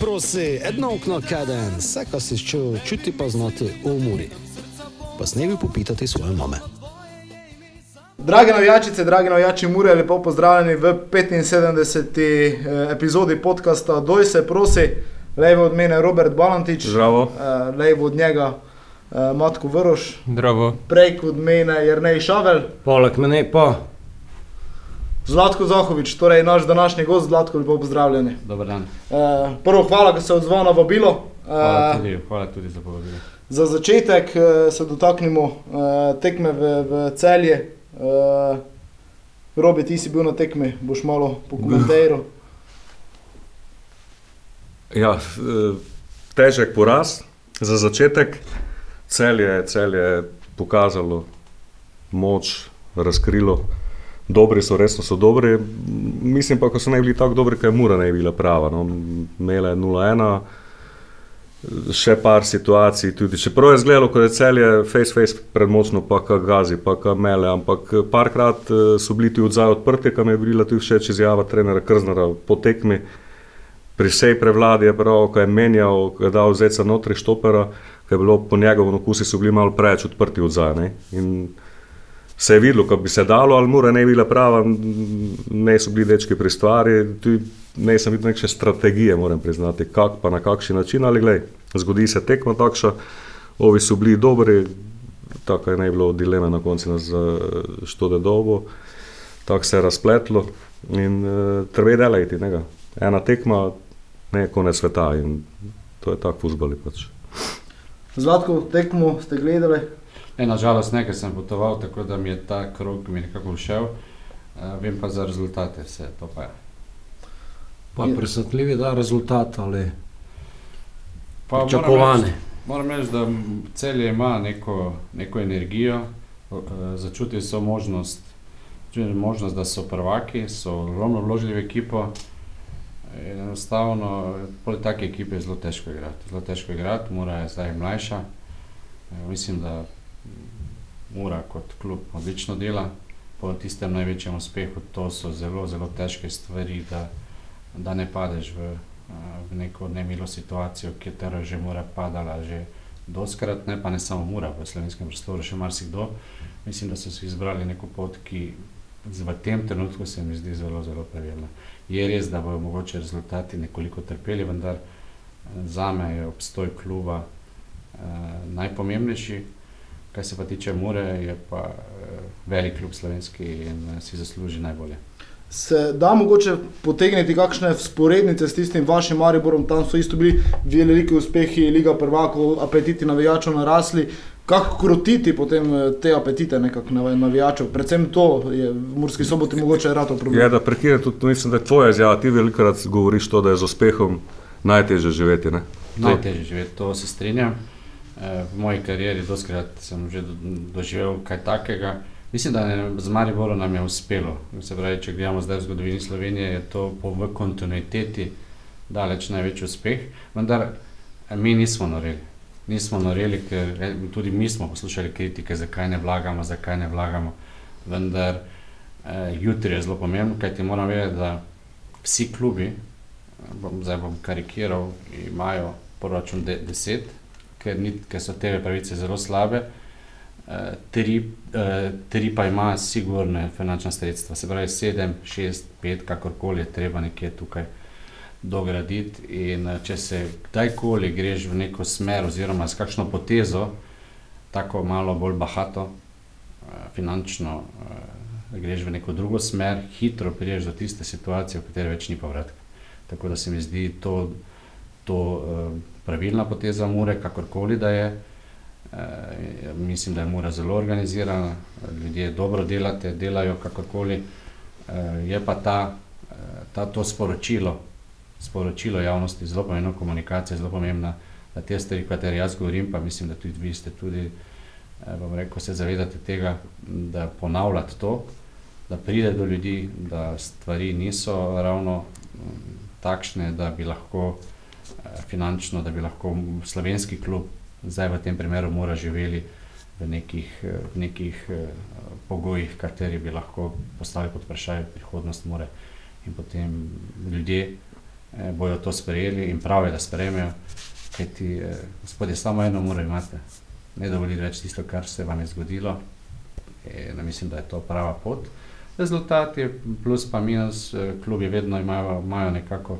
Prosi, edno okno kaden, vse, kar si čutil, čuti pa znati v muri. Pa snevi popitati svoje mame. Dragi navijačice, dragi navijači Mure, lepo pozdravljeni v 75. eh, epizodi podcasta Doj se prosi. Levo od mene Robert Balantič, Zdravo. eh, levo od njega eh, Matko Vrš, Zdravo. prej od mene Jrnej Šavel, Poleg mene pa Zlatko Zahovič, torej naš današnji gost, Zlatko, lepo pozdravljeni. Dobar dan. Eh, prvo hvala, da se odzval na vabilo. Hvala Eh, tudi, hvala tudi za povabilo. Za začetek eh, se dotaknemo eh, tekme v, v celje. Eh, Robi, ti si bil na tekmi, boš malo pokomentiral. Ja, težek poraz za začetek. Cel je, cel je pokazalo moč, razkrilo. Dobri so, resno so dobri. Mislim pa, ko so ne bili tako dobri, kaj mura ne bi bila prava. No. Mele je 0-1, še par situacij, tudi čeprav je izgledalo, kot je celje face face predmočno, pa ka gazi, pa ka mele, ampak parkrat eh, so bili ti odzaj odprti, kam je bila tudi všeč izjava trenera Krznara po tekmi. Pri vsej prevladi je prav, ko je menjal, ko je dal zeca notri štopera, ko je bilo po njegovem okusu, so bili malo preveč odprti odzaj. Se je videlo, ko bi se dalo, ali mora ne bi bila prava, ne so bili dečki pri stvari, ne sem videl neke strategije, moram priznati, kak pa na kakšen način, ali glej, zgodi se tekma takša, ovi so bili dobri, tako je ne bilo dileme na koncu za štode dobo, tako se je razpletlo in uh, treba delati, ne ga. Ena tekma, ne konec sveta in to je tako fuzbali pač. Zlatko, tekmo ste gledali. Ne, nažalost, nekaj sem potoval, tako da mi je ta krog mi nekako všel. Uh, vem pa za rezultate, vse to pa je. pa presenetljivi da rezultat ali Pa pričakovane. reči- Moram reči, da m, celje ima neko, neko energijo, uh, začutil so možnost, možnost, da so prvaki, so ogromno vložili v ekipo. In Enostavno, poleg take ekipe je zelo težko igrati. Zelo težko igrati, Mura je zdaj mlajša. E, mislim, da Mura kot klub odlično dela. Po tistem največjem uspehu to so zelo, zelo težke stvari, da, da ne padeš v, v neko nemilo situacijo, ki je že mora padala že doskrat, ne pa ne samo Mura, v slovenskem prostoru še marsikdo. Mislim, da so si izbrali neko pot, ki v tem trenutku se mi zdi zelo, zelo pravilna. Je res, da bodo mogoče rezultati nekoliko trpeli, vendar za me je obstoj kluba eh, najpomembnejši. Kar se pa tiče Mure, je pa eh, velik klub slovenski in eh, si zasluži najbolje. Se da mogoče potegniti kakšne sporednice s tistim vašim Mariborom, tam so isto bili veliki uspehi, Liga prvakov, apetiti navijačev narasli. Kako krotiti potem eh, te apetite nekako navi- navijačev? Predvsem to je v Murski soboti mogoče rato problem. Je, da prekinem tudi, mislim, da je tvoja izjava, ti velikokrat govoriš to, da je z uspehom najtežje živeti. Ne? To- Najtežje živeti, to se strinjam. Eh, V moji karieri doskrat sem že do- doživel kaj takega. Mislim, da je z Mariborom nam je uspelo. Se pravi, če gledamo zdaj v zgodovini Slovenije, je to po, v kontinuiteti daleč največji uspeh, vendar eh, mi nismo noreli. Nismo noreli, ker eh, tudi mi smo poslušali kritike, zakaj ne vlagamo, zakaj ne vlagamo. Vendar eh, jutri je zelo pomembno, kajti moram vedeti, da vsi klubi, bom, zdaj bom karikiral, imajo proračun de, 10, ker, ni, ker so te pravice zelo slabe. Uh, tri, uh, tri pa ima sigurne finančna sredstva, se pravi 7, 6, 5, kakorkoli je treba nekje tukaj dograditi. In uh, če se kdajkoli greš v neko smer, oziroma s kakšno potezo, tako malo bolj bahato, finančno, greš v neko drugo smer, hitro priješ do tiste situacije, v kateri več ni povratka. Tako da se mi zdi to, to pravilna poteza Mure, kakorkoli da je. Uh, mislim, da je Mura zelo organizirana, ljudje dobro delate, delajo kakorkoli. Uh, je pa ta, uh, ta to sporočilo, sporočilo javnosti zelo pomembno, komunikacija je zelo pomembna, da te stvari, o katerih jaz govorim, pa mislim, da tudi vi ste tudi, uh, bom rekel, se zavedate tega, da ponavljate to, da pride do ljudi, da stvari niso ravno mm, takšne, da bi lahko eh, finančno, da bi lahko slovenski klub, zdaj v tem primeru, mora živeli v nekih, eh, v nekih eh, pogojih, kateri bi lahko postavili pod vprašanje prihodnost more. In potem ljudje eh, bojo to sprejeli in prav je, da sprejmejo, ker ti, eh, gospodje, samo eno mora imate, ne dovoliti več tisto, kar se vam je zgodilo. In mislim, da je to prava pot. Rezultati, plus pa minus, klubi vedno imajo, imajo nekako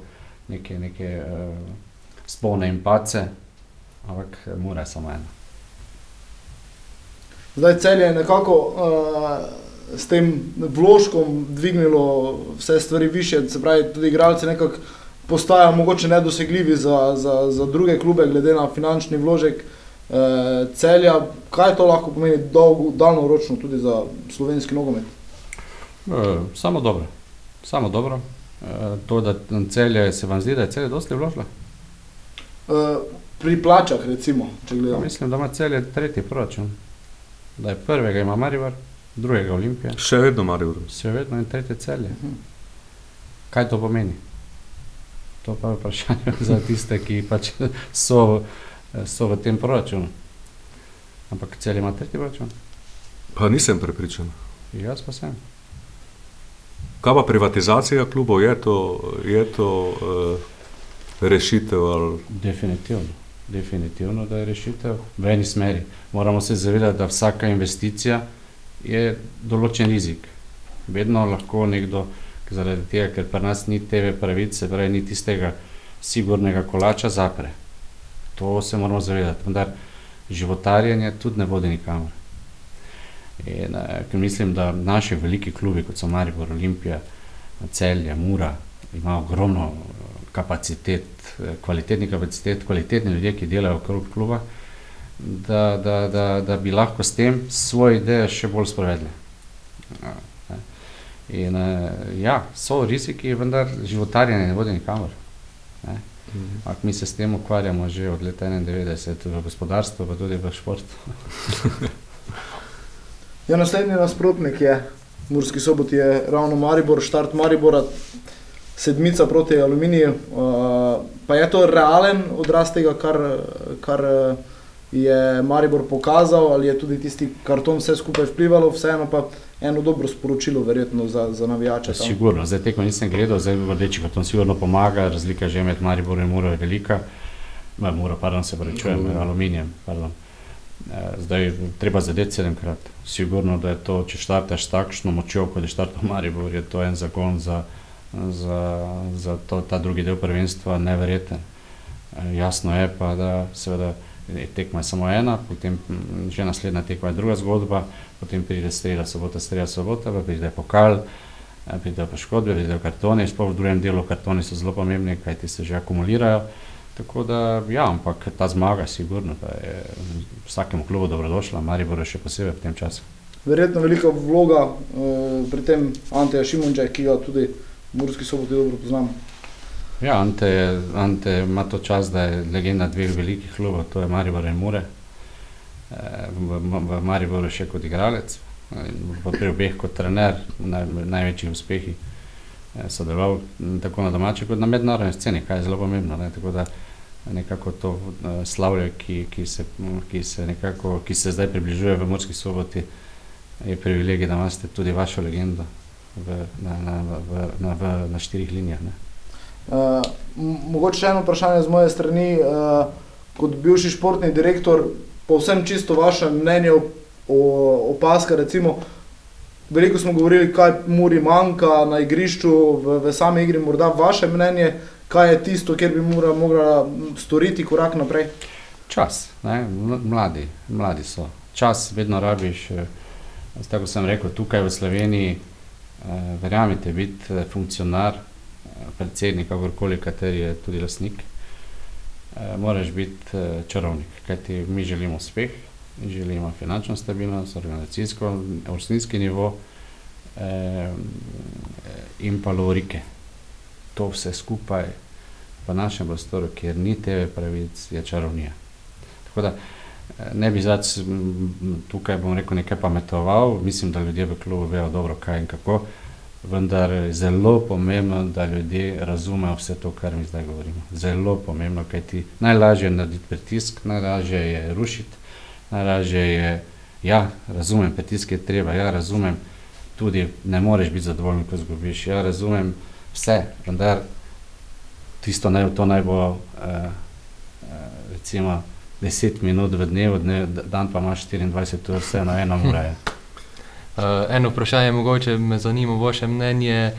neke, neke uh, spone in pace, ampak eh, mora samo ena. Zdaj cel je nekako uh, s tem vložkom dvignilo vse stvari više, se pravi, tudi igralci nekako postajajo mogoče nedosegljivi za, za, za druge klube, glede na finančni vložek uh, celja. Kaj to lahko pomeni dolgo, daljnoročno tudi za slovenski nogomet? E, samo dobro, samo dobro. E, to, da celje se vam zdi, da je celje dosti vložilo. Uh, pri plačah, recimo, če gledamo. Mislim, da ima celje tretji proračun. Da je prvega ima Marivar, drugega Olimpija, Še vedno Maribor. še vedno in tretje celje. Kaj to pomeni? To pa je vprašanje za tiste, ki pač so, so v tem proračunu. Ampak celje ima tretji proračun, Pa nisem prepričan. jaz pa sem. Kaj pa privatizacija klubov, je to, je to uh, rešitev ali Definitivno. Definitivno, da je rešitev v eni smeri. Moramo se zavedati, da vsaka investicija je določen rizik. Vedno lahko nekdo, zaradi tega, ker pri nas ni TV pravice, pravi ni tistega sigurnega kolača, zapre. To se moramo zavedati. Vendar životarjenje tudi ne vodi nikamor. In, eh, ker mislim, da naši veliki klubi, kot so Maribor, Olimpija, Celje, Mura, imajo ogromno kapacitet, eh, kvalitetnih kapacitet, kvalitetni ljudje, ki delajo okrog kluba, da, da, da, da bi lahko s tem svoje ideje še bolj sprovedli. Ja, ne. In eh, ja, so riziki, vendar životarjenje ne vodi nikamor. Ne. Ampak mi se s tem ukvarjamo že od leta 91 v gospodarstvu, pa tudi v športu. Ja, naslednji nasprotnik je Murski sobot, je ravno Maribor, štart Maribora, sedmica proti Aluminiju. Uh, pa je to realen odraz tega, kar, kar eh, je Maribor pokazal, ali je tudi tisti karton vse skupaj vplivalo, vseeno pa eno dobro sporočilo, verjetno za, za navijače. tam. Sigurno, zdaj tekmo nisem gledal, zdaj rdeči karton sigurno pomaga, razlika že med Mariborom in Muro je velika. Ma, Muro, pardon, se pravi, Aluminij. aluminijem, pardon. Eh, Zdaj treba zadeti sedemkrat. Sigurno, da je to, če štartaš s takšno močjo, kot je štartal Maribor, je to en zagon za, za, za to, ta drugi del prvenstva neverjeten. Eh, Jasno je pa, da seveda je tekma je samo ena, potem že naslednja tekma je druga zgodba, potem pride strela sobota, strela sobota, pa pride pokal, eh, pridejo poškodbe, pridejo kartoni, sploh v drugem delu kartoni so zelo pomembni, kajti se že akumulirajo. Tako da, ja, ampak ta zmaga, sigurno, da je vsakemu klubu dobrodošla, Maribor je še posebej v tem času. Verjetno velika vloga uh, pri tem Anteja Šimunča, ki ga tudi Murski soboti dobro poznamo. Ja, Ante, Ante ima to čas, da je legenda dveh velikih klubov, to je Maribor in Mure. Eh, V, v, Mariboru še kot igralec, eh, pri obeh kot trener, naj, največji uspehi eh, sodeloval m, tako na domači kot na mednarodni sceni, kar je zelo pomembno. Ne? Tako da nekako to slavje, ki, ki, se, ki, se nekako, ki se zdaj približuje v Murski soboti, je privilegij, da imate tudi vašo legendo v, na, na, v, na, v, na štirih linijah. Ne? Uh, mogoče še eno vprašanje z moje strani. Uh, kot bivši športni direktor, povsem čisto vaše mnenje o, o opaska. Recimo, veliko smo govorili, kaj Muri manjka na igrišču, v, v sami igri. Morda vaše mnenje, kaj je tisto, kjer bi Mura mogla m, storiti korak naprej. Čas, ne? ml- mladi, mladi so. Čas vedno rabiš, eh, tako sem rekel, tukaj v Sloveniji, eh, verjamete, biti eh, funkcionar, eh, predsednik, kakorkoli, kateri je tudi lasnik, moraš biti čarovnik, kajti mi želimo uspeh, želimo finančno stabilnost, organizacijsko, vrstninski nivo in pa lovorike. To vse skupaj v našem prostoru, kjer ni TV pravic, je čarovnija. Tako da ne bi zdaj tukaj, bom rekel, nekaj pametoval, mislim, da ljudje v klubu vejo dobro, kaj in kako, vendar je zelo pomembno, da ljudje razumejo vse to, kar mi zdaj govorimo. Zelo pomembno, kaj ti najlažje je narediti pritisk, najlažje je rušiti, najlažje je, ja, razumem, pritisk je treba, ja, razumem, tudi ne moreš biti zadovoljen, ko zgubiš, ja, razumem vse, vendar tisto naj, to naj bo uh, uh, recimo 10 minut v dnevu, dne, dan pa imaš 24 ur, vse na eno uro. je. Uh, eno vprašanje, mogoče me zanima vaše mnenje.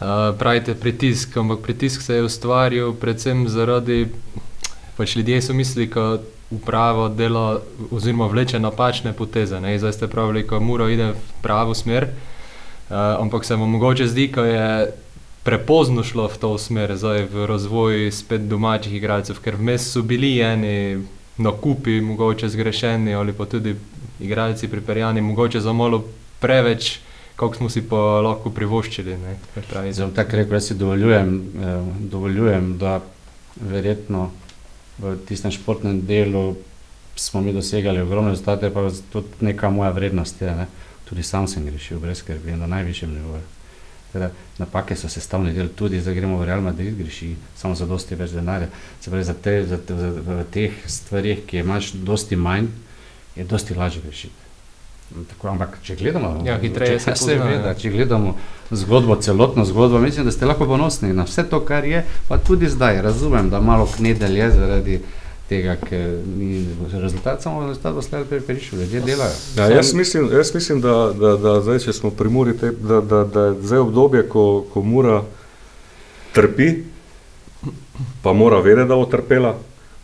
Uh, pravite pritisk, ampak pritisk se je ustvaril predvsem zaradi, pač ljudje so mislili, da uprava dela oziroma vleče napačne poteze. Ne? Zdaj ste pravili, da mora ide v pravo smer, uh, ampak se vam mogoče zdi, da je prepozno šlo v to smer, zdaj v razvoj spet domačih igralcev, ker vmes so bili eni nakupi, mogoče zgrešeni ali pa tudi igralci pripeljani, mogoče za malo preveč, kot smo si pa lahko privoščili. bom tako rekel, jaz si dovoljujem, eh, dovoljujem, da verjetno v tistem športnem delu smo mi dosegali ogromne rezultate, pa tudi neka moja vrednost je. Ne. Tudi sam sem grešil, brez skrbi, na najvišjem nivoju. Teda, napake so sestavni del, tudi zdaj gremo v Real Madrid, greši samo za dosti več denarja. Se pravi, za te, za, te- za, v teh stvarih, ki imaš dosti manj, je dosti lažje grešiti. Tako, ampak, če gledamo, Ja, hitreje če, se pozna, seveda, ja. če gledamo zgodbo, celotno zgodbo, mislim, da ste lahko ponosni na vse to, kar je, pa tudi zdaj. Razumem, da malo knedelj je zaradi tega, ker ni rezultat, samo rezultat bo slej prišel, ljudje delajo. Ja, jaz, mislim, jaz mislim, da, da, da zdaj, če smo pri Muri, te, da, da, da je zdaj obdobje, ko, ko Mura trpi, pa mora vedeti, da bo trpela,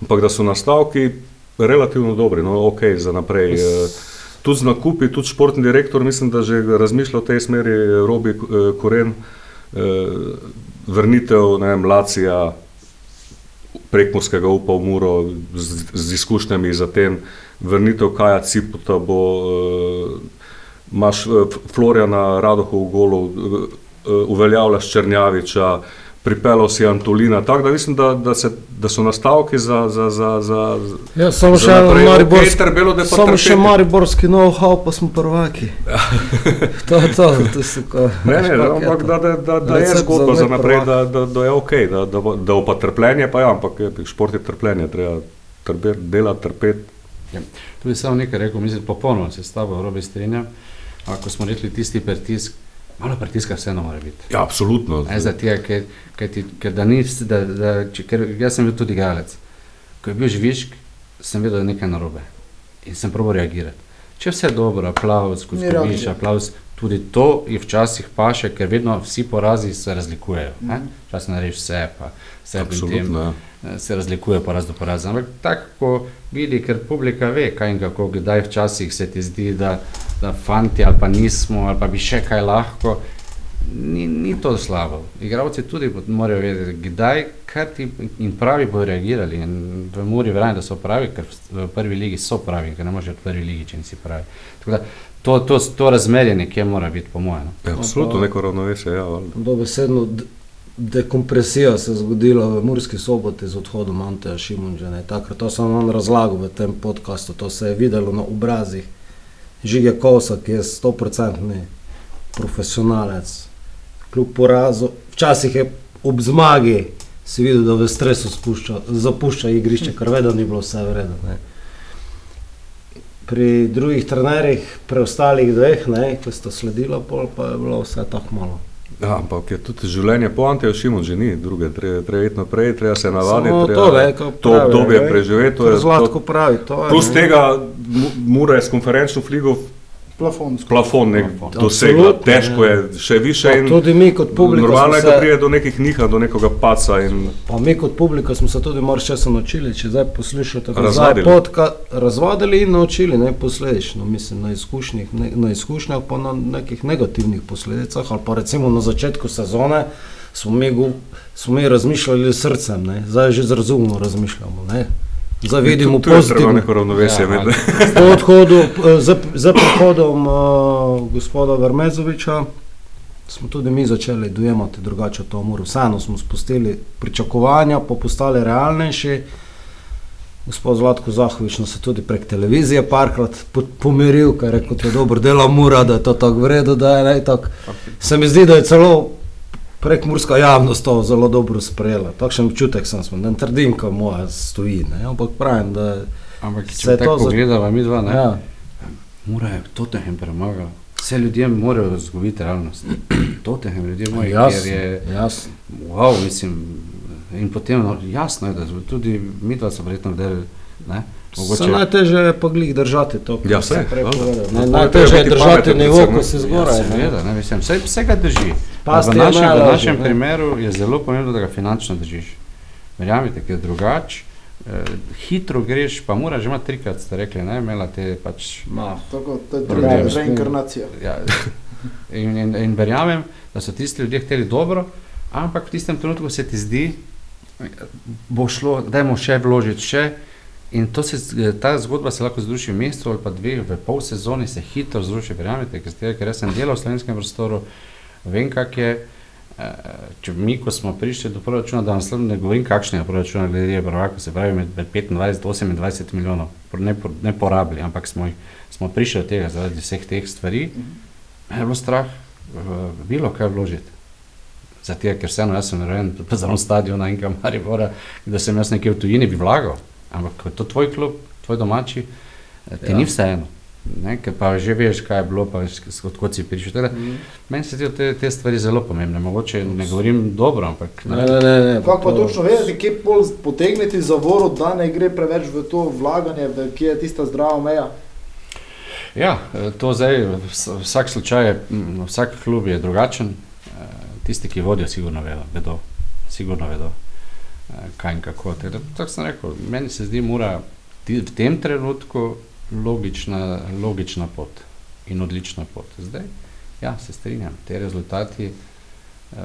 ampak da so nastavki relativno dobri, no ok, za naprej. Eh, Tudi z nakupi, tudi športni direktor, mislim, da že razmišlja v tej smeri, eh, Robi eh, Koren, vrnitev, ne vem, Lacija, prekmorskega upa v Muro z, z izkušnjami za tem, vrnitev Kaja Ciputa bo, eh, imaš eh, Florjana Radohov v golu, eh, eh, uveljavljaš Črnjaviča, pripeljal si Antolina, tako da mislim, da, da, se, da so nastavki za, za, za, za Ja, samo Za še naprej, Mariborski, okej, Trbelo, da je pa samo še. Mariborski know-how, pa smo prvaki. to je to, to so ko. Ne, ne, je ampak to. da, da, da, da je za zgodba za naprej, da, da, da je ok, da, da, da bo pa trpljenje, pa ja, ampak je, šport je trpljenje, treba trpeti, delati, trpeti. Tu bi samo nekaj rekel, mislim, popolnoma se s tabo robi strinjam. Ako smo rekli tisti pritisk, malo pritiska vseeno mora biti. Ja, absolutno. Ne, zaradi tega, ker, ker, ti, ker, da ni, da, da, če, ker jaz sem bil tudi igralec. Ko je bil žvižg, sem vedel, da je nekaj narobe in sem probil reagirati. Če vse je dobro, aplauz, ko Ni skočiš, reakcije. aplauz, tudi to je včasih paše, ker vedno vsi porazi se razlikujejo. Mm. Včasih narediš vse, pa vse pri tem ja. eh, se razlikuje poraz do poraza. Ampak tako, ko vidi, ker publika ve, kaj in kako, kdaj včasih se ti zdi, da, da fanti ali pa nismo, ali pa bi še kaj lahko, ni, ni to slabo. Igravci tudi morajo vedeti, kdaj, ti in pravi bodo reagirali. In v Muri verjamem, da so pravi, ker v prvi ligi so pravi, ker ne moreš v prvi ligi, če nisi pravi. Tako da to, to, to razmerje nekje mora biti, po mojem. No. Ja, absolutno neko ravnovesje. Ja. Dobesedno dekompresija se je zgodila v Murski soboti z odhodom Anteja Šimunža. ne. Takrat to sem vam razlagal v tem podkastu, to se je videlo na obrazih. Žige Kosa, ki je 100-odstotni profesionalec, kljub porazu, včasih je ob zmagi si videl, da v stresu spušča, zapušča igrišče, kar vedno ni bilo vse vredno. Pri drugih trenerjih, preostalih dveh, ne, ki sta sledila, pol pa je bilo vse tako malo. Ja, ampak je tudi življenje po Anteju Šimon že ni, druge, treba, treba iti naprej, treba se navaditi, Samo treba to, ne, ko to pravi, obdobje ne, preživeti. to je- Zlatko to- pravi, to je. Plus ne. tega Mu- Mura je s konferenčno fligo Plafon. plafon nek dosegla, Absolutno, težko ja. je, še više Pa in Tudi mi kot publika normalno smo je, da pride do nekih nihanj, do nekega paca in pa mi kot publika smo se tudi marsikaj naučili, če zdaj poslušate, zdaj podka, razvadili in naučili, ne posledično, mislim, na izkušnjah, ne, na izkušnjah pa na nekih negativnih posledicah, ali pa recimo na začetku sezone smo mi, smo mi razmišljali s srcem, ne, zdaj že z razumom razmišljamo, ne. Zdaj vidimo pozitivno. neko ravnovesje. Ja, med- ali- Po odhodu, eh, za, za prihodom uh, gospoda Vermezoviča smo tudi mi začeli dojemati drugače to umor. Vseeno smo spustili pričakovanja, pa postali realnejši. Gospod Zlatko Zahovič nas je tudi prek televizije parkrat po- pomiril, ker je rekel, da je dobro delo mura, da je to tako vredno, da je ne tako. Se mi zdi, da je celo prek murska javnost to zelo dobro sprejela. Takšen občutek sem imel, ne trdim, ko moja stoji, ne? ampak pravim, da. Ampak Se to pogledava mi dva, ne, Ja. Mora je Tottenham premagal. Vse ljudje morajo razgoviti realnost. Tottenham, ljudje moji, Jasno, ker je, jasno. wow, mislim, In potem, no, jasno je, da tudi mi dva smo verjetno delali. Mogoče... Najtežje je pa glih držati to, kar Ja, se vse, prej no. povedal. No, Ne, to Najtežje je držati nivo, ko si Ja, zgoraj. ne. seveda, ne, mislim, vse, vse ga drži. Pasti v je našem, v našem ne. primeru je zelo pomembno, da ga finančno držiš. Verjamete, ker drugače eh, hitro greš, pa mora že ima trikrat, ste rekli, ne, imela te pač Ma, Tako, to je druga reinkarnacija. Ja, in, in, in verjamem, da so tisti ljudje hteli dobro, ampak v tistem trenutku se ti zdi, bo šlo, dajmo še vložiti še. In se, z- ta zgodba se lahko zruši v mesecu ali pa dveh, v pol sezoni se hitro zruši, verjamete, ker, ste- ker jaz sem delal v slovenskem prostoru, vem, kak je. eh, Če mi, ko smo prišli do proračuna, da vam ne govorim, kakšen je proračun, glede prvaka, se pravi med, med 25 in 28 milijonov, ne, ne porabili, ampak smo, jih- smo prišli do tega zaradi vseh teh stvari. Me je bilo strah, v bilo kaj vložiti. Zato, ker vseeno jaz sem rojen zelo stadiona in kamaribora, da sem jaz nekje v tujini bi vlagal, ampak ko je to tvoj klub, tvoj domači, eh, ti ja. Ni vseeno. Ne, ker pa že veš, kaj je bilo, pa veš, odkot si prišel. Teda, Mhm. meni se te, te stvari zelo pomembne. Mogoče ne govorim dobro, ampak Ne, ne, ne, ne. Kako pa to- točno vedeti, kje pol potegniti zavoro, da ne gre preveč v to vlaganje, v kje je tista zdrava meja? Ja, eh, to zdaj, vs- vsak slučaj, je, mm, vsak klub je drugačen. Eh, Tisti, ki vodijo, sigurno vedo, vedo, sigurno vedo kaj in kako. Tako, tako sem rekel, meni se zdi mora v tem trenutku logična, logična pot in odlična pot. Zdaj, ja, se strinjam, te rezultati eh,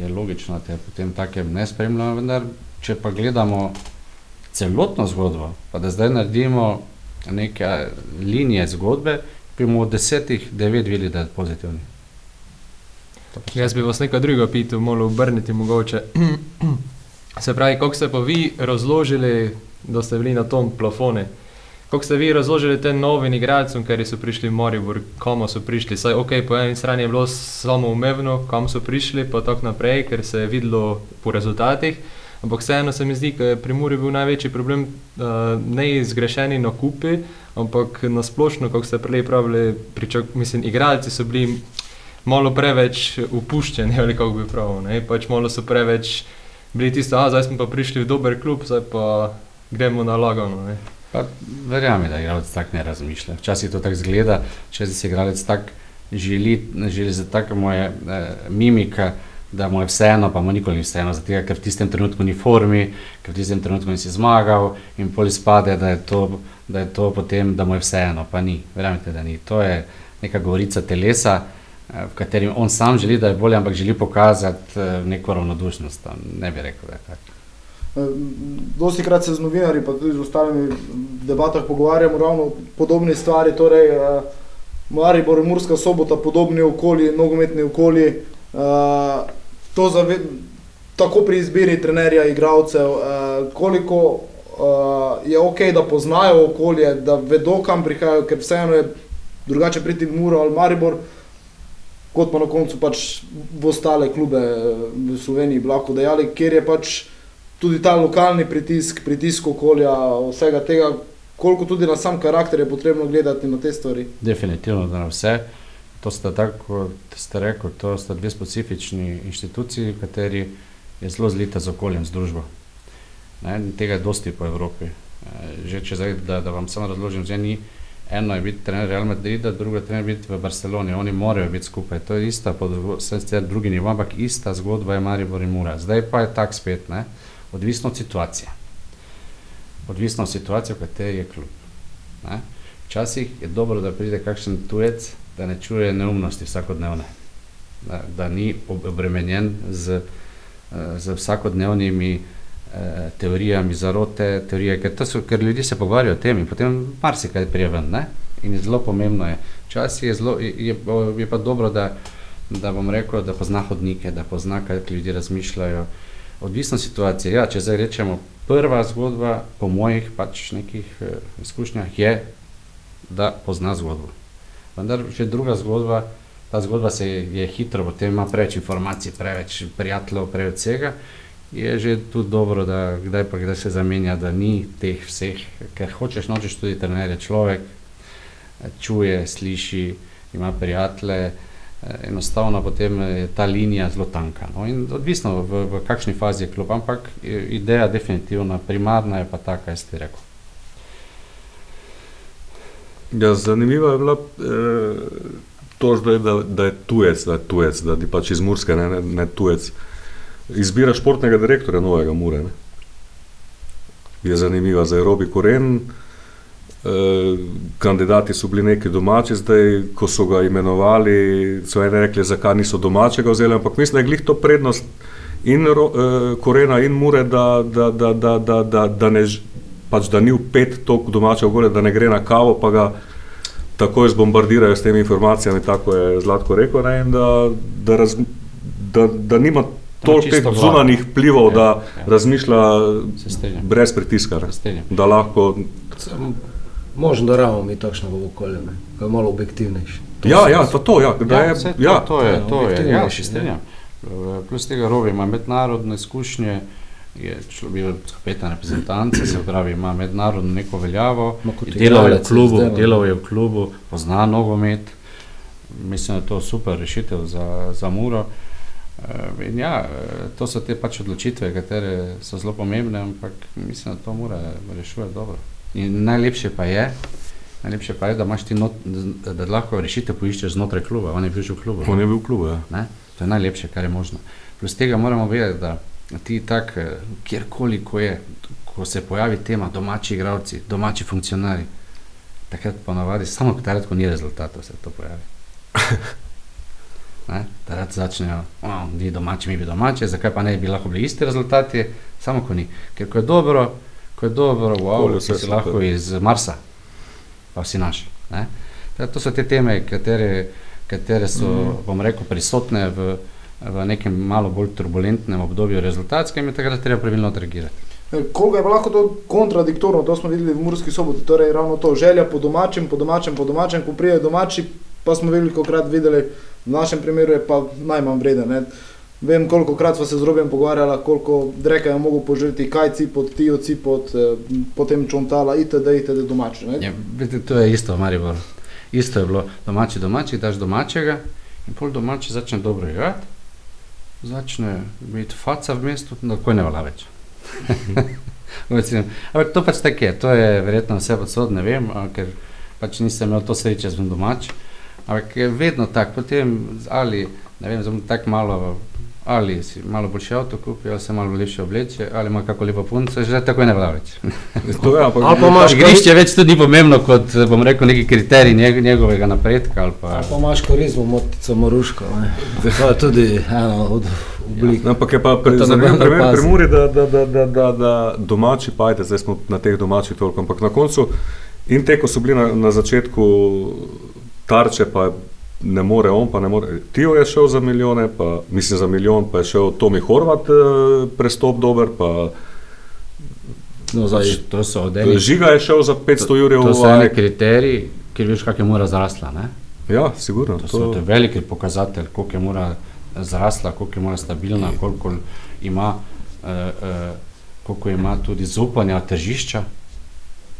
je logično, da te potem take ne spremljamo, vendar če pa gledamo celotno zgodbo, pa da zdaj naredimo neke linije zgodbe, bi bomo od desetih devet videli, da je pozitivni. Jaz bi vas nekaj drugega pital, malo obrniti mogoče. Se pravi, kako ste pa vi razložili, da ste bili na tom plafone? Kako ste vi razložili tem novim igralcem, ker so prišli v Moribor, komu so prišli? Saj, ok, po eni strani je bilo samo umevno, kam so prišli, pa tako naprej, ker se je videlo po rezultatih. Ampak vseeno se mi zdi, da je pri Muri bil največji problem uh, ne zgrešeni nakupi, ampak nasplošno, kako ste prej pravili, pričak, mislim, igralci so bili malo preveč upuščeni, ali kako bi pravil. ne. Pač malo so preveč bili tisto, a zdaj smo pa prišli v dober klub, zdaj pa gremo na lagano. Ne. Pa verjamem, da igralec tako ne razmišlja. Včasih to tako zgleda, če si igralec tako želi, želi za tako moje eh, mimika, da mu je vseeno, pa mu nikoli ni vseeno, zato ker v tistem trenutku ni formi, ker v tistem trenutku nisi zmagal in pol izpade, da je to, da je to potem, da mu je vseeno, pa ni. Verjamete, da ni. To je neka govorica telesa, v katerem on sam želi, da je bolje, ampak želi pokazati eh, neko ravnodušnost. Ne bi rekel, da je tako. Dosti krat se z novinarji, pa tudi z ostalimi debatah pogovarjamo ravno o podobni stvari. Torej, uh, Maribor, Murska sobota, podobni okolji, nogometni okolji. To zave, tako pri izbiri trenerja, igralcev, koliko je ok, da poznajo okolje, da vedo, kam prihajajo, ker vseeno je drugače priti v Muro ali Maribor. Kot pa na koncu pač v ostale klube eh, v Sloveniji, bi lahko dejali, kjer je pač tudi ta lokalni pritisk, pritisk okolja, vsega tega, koliko tudi na sam karakter je potrebno gledati na te stvari. Definitivno, da na vse. To sta tako, kot ste rekli, to sta dve specifični inštituciji, kateri je zelo zlita z okoljem, z družbo. Ne, tega je dosti po Evropi. Eh, Že če zdaj, da, da vam samo razložim, zdaj ni eno je biti trener Real Madrida, drugo je trener biti v Barceloni, oni morajo biti skupaj. To je ista, pod vse sicer drugi nivo, ampak ista zgodba je Maribor in Mura. Zdaj pa je tak spet, ne, odvisno od situacije. Odvisno od situacije, v kateri je klub. Ne. Včasih je dobro, da pride kakšen tujec, da ne čuje neumnosti vsakodnevne, da, da ni ob- obremenjen z, z vsakodnevnimi eh, teorijami zarote, teorije, ker, so, ker ljudje se pogovarjajo o tem in potem marsikaj prije ven. Ne? In je zelo pomembno je. Včasih je, zelo, je, je, je pa dobro, da, da bom rekel, da pozna hodnike, da pozna, kaj ljudje razmišljajo. Odvisno situacije. Ja, če zdaj rečemo, prva zgodba, po mojih pač nekih eh, izkušnjah, je, da pozna zgodbo. Vendar že druga zgodba, ta zgodba se je, je hitro, potem ima preveč informacij, preveč prijateljev, preveč vsega. Je že tudi dobro, da kdaj pa kdaj se zamenja, da ni teh vseh, ker hočeš, nočeš tudi trener je človek, eh, čuje, sliši, ima prijatelje, eh, enostavno potem je ta linija zelo tanka. No? In odvisno v, v kakšni fazi je klub, ampak i- ideja definitivna, primarna je pa ta, kaj ste rekel. Ja, zanimiva je bila eh, to, zdaj, da, da je tujec, da je tujec, da ti pač iz Murske, ne, ne, ne tujec. Izbira športnega direktorja novega Mure. Ne? Je zanimiva za Robi Koren. Eh, kandidati so bili neki domači, zdaj, ko so ga imenovali, so eni rekli, zakaj niso domačega vzeli, ampak mislim, da je glih to prednost in ro, eh, Korena in Mure, da, da, da, da, da, da, da, ne, pač, da ni vpet toliko domačega okolja, da ne gre na kavo, pa ga takoj zbombardirajo s temi informacijami, tako je Zlatko rekel, ne, in da, da, raz, da, da nima toliko zunanjih vplivov, Ja, da ja. razmišlja brez pritiska, da lahko možno da rabimo mi takšnega okolja, ne, ki je malo objektivnejši. To Ja, ja, pa to, ja, da je, saj to, ja, to je, to je, objektivno ja, reči, se ne. strinjam. Eh, Plus tega Robi ima mednarodne izkušnje, je človek bil kapetan reprezentance, se pravi, ima mednarodno neko veljavo, kot delal je v klubu, zdelo. delal je v klubu, pozna nogomet, mislim, da je to super rešitev za, za Muro. Eh, In ja, eh, to so te pač odločitve, katere so zelo pomembne, ampak mislim, da to mora rešuje dobro. In najlepše pa je, najlepše pa je, da imaš ti not, da, lahko rešitev poiščeš znotraj kluba, on je bil že v klubu. on je bil v klubu. Ja. Ne? To je najlepše, kar je možno. Plus tega moramo vedeti, da ti tak, eh, kjerkoli, ko je, ko se pojavi tema domači igralci, domači funkcionarji, takrat ponavadi, samo takrat, ko ni rezultatov, se to pojavi. Ne? Takrat začnejo, o, ni domači, mi bi domači, zakaj pa ne bi lahko bili isti rezultati, samo ko ni. Ker ko je dobro, ko je dobro, wow, vse si lahko iz Marsa, pa si naš. Ne? Tako, to so te teme, katere, katere so, mm. bom rekel, prisotne v, v nekem malo bolj turbulentnem obdobju rezultatskem in takrat treba pravilno odreagirati. Eh, Koliko je pa lahko to kontradiktorno, to smo videli v Murski soboti, torej ravno to želja po domačem, po domačem, po domačem, ko prije domači, pa smo veliko krat videli, v našem primeru je pa najmanj vreden. Ne? Vem, koliko krat smo se z Robijem pogovarjali, koliko dreka je mogel požreti, kaj cipot, tijo cipot, eh, potem čontala, itd., itd. domači. Ne? Ja, vidite, to je isto v Mariboru. Isto je bilo domači, domači, daš domačega in pol domači začne dobro igrati, začne biti faca v mestu, tako ne vala več. Ampak to pač tako je, to je verjetno vse podsod, ne vem, ker pač nisem imel to sreče z domač. Ampak je vedno tako, potem ali, ne vem, zelo tako malo, ali si malo boljši avto kupi, ali se malo lepše obleče, ali ima kako lepo punco, že tako ne vala več. To je, ampak, Ali pa imaš Igrišče več tudi ni pomembno kot, bom rekel, neki kriterij njeg, njegovega napredka. Ali pa, Ali pa imaš korizmo, motico Moruško. ne. To je tudi ena od oblik. Ja, Ampak je pa pri, zanimiv primer pri Muri, da, da, da, da, da, da domači, pa ajde, zdaj smo na teh domačih toliko, ampak na koncu in te, ko so bili na, na začetku tarče, pa ne more on, pa ne more. Tio je šel za milijone, pa mislim za milijon, pa je šel Tomi Horvat eh, prestop dober, pa No, zdaj, to so od enih, Žiga je šel za 500 jurjev to v so eni Ajk. kriteriji, ker veš, kak je mora zrasla. Ne? Ja, sigurno. To, so, to je veliki pokazatelj, koliko je mora zrasla, koliko je mora stabilna, koliko ima, uh, uh, koliko ima tudi zaupanja tržišča.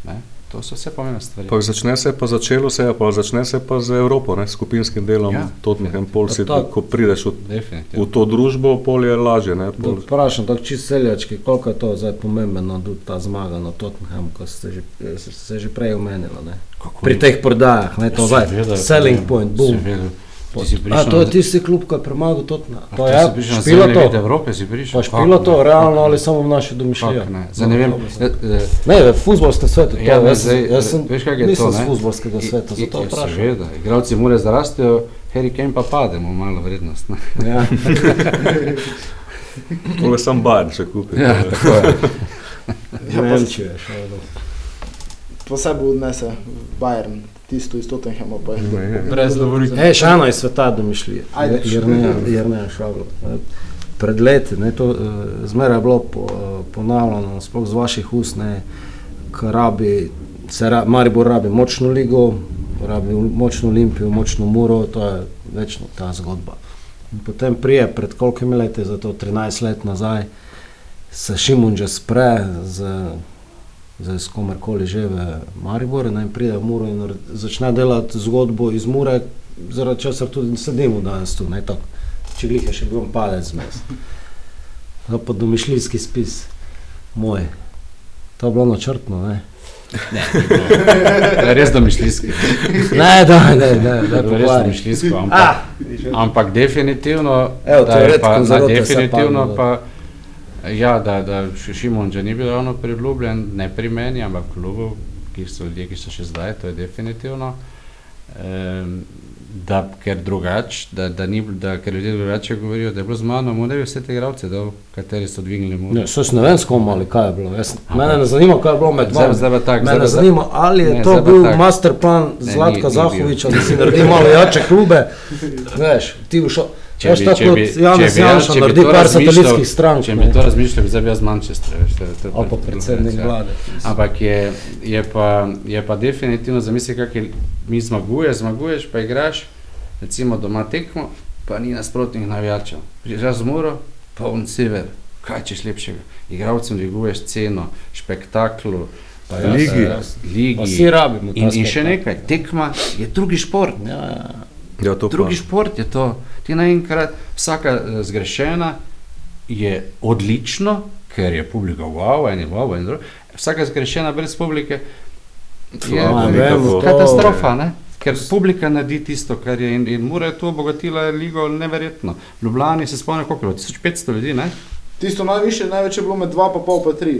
Ne? To so vse pomembne stvari. Pa začne se pa začelo se, je, pa začne se pa z Evropo, ne, skupinskim delom, Ja. ja. Tottenham, pol si, Ja, tako. ko prideš v, Definitivno. v to družbo, pol je lažje. Ne, pol, vprašam, tako čisto seljački, koliko je to zdaj pomembno, da ta zmaga na Tottenhamu, ko ste že, se že prej omenili. ne. Kako Pri ni? teh prodajah, ne, to zdaj, selling seveda, point, boom. seveda. Si A to je tisti klub, ki je premagal Tottenham. A To je si špilo zemljevid to. Evrope, si prišel. Pa špilo Kako to, ne? realno ali samo v naši domišljijo. Kako ne? Zdaj ne vem, eh, eh, Ne, v futbolskem svetu. To, Ja, ne, jaz, zdaj, jaz sem, veš, kaj je nisem to, z ne? futbolskega sveta, I- zato i- vprašam. Seveda, igravci morajo zarastejo, Harry Kane pa pade, mu malo vrednost. Ne? Ja. to je sam Bayern še kupil. Ja, tako je. Ja, pa- je šel. Pa se bo odnese Bayern, tisto iz Tottenhama. Pa je. Ne. Brez lovorike. E, ena iz sveta domišljije. Ajde. Jer ne šaglo. Pred leti, ne, to, eh, zmeraj je bilo po, ponavljano, sploh z vaših ust, ne, rabi, se ra, Maribor rabi močno ligo, rabi močno Olimpijo, močno Muro, to je večno ta zgodba. In potem prije, pred kolikimi leti, za to 13 let nazaj, se Šimun že spre z, z, s komerkoli že v Mariboru ne, in pride v Muro in začne delati zgodbo iz Mure, zaradi česar tudi sedimo danes tu, ne tako. Če glih je še bil padec zmes. To pa domišljijski spis, moj. To je bilo načrtno, ne? To je res domišljijski. Ne, da, ne, ne, ne, je res pogovarjaj. domišljijsko, Ah, ampak, ampak definitivno, Evo, da to je je red pa, da definitivno padlo, pa, ja, da, da Š- Šimon že ni bil ravno priljubljen, ne pri meni, ampak v klubu, ki so ljudje, ki so še zdaj, to je definitivno. Um, da, ker drugač, da, da, ni, da, ker ljudje drugače govorijo, da je bilo z mano, mu ne bi vse te igralce dal, kateri so dvignili mu. Ne, saj ne vem, s kom ali kaj je bilo. Jaz, mene ne zanima, kaj je bilo med Zdaj, vami. zdaj tak, zdaj Mene tak. zanima, ali je Ne, to zdaj bil tak. master plan Ne, Zlatka ni- ni bil. Zahoviča, da si naredi malo jače klube. Veš, ti v šo... Če bi- če bi- kot če Janez bi Janša če bi naredi to par satelitskih strank. Če bi to razmišljal, bi zdaj bil jaz z Manchestra. Veš, to, to Ali pa predsednik ja. vlade. Ampak je, je, pa, je pa definitivno zamisli, kako mi zmaguješ, zmaguješ, pa igraš, recimo doma tekmo, pa ni nasprotnih navijačev. Prižaš z muro, poln sever, kaj češ lepšega. Igravcem dviguješ ceno, spektaklu, Pa ja, Ligi. ja, ligi. Pa vsi rabimo In, in še nekaj, tekma je drugi šport. Ja, ja. Ja, to pa. Drugi šport je to. Ti naenkrat, vsaka eh, zgrešena je odlično, ker je publika wow, en je wow, en drugi. Vsaka zgrešena brez publike je vemo, to- katastrofa, ne? ker publika naredi tisto, kar je in, in mora je to obogatila ligo neverjetno. V Ljubljani se spomnim, koliko je bilo, 1500 ljudi, ne? Tisto najviše, največ je bilo med 2 pa pol pa 3,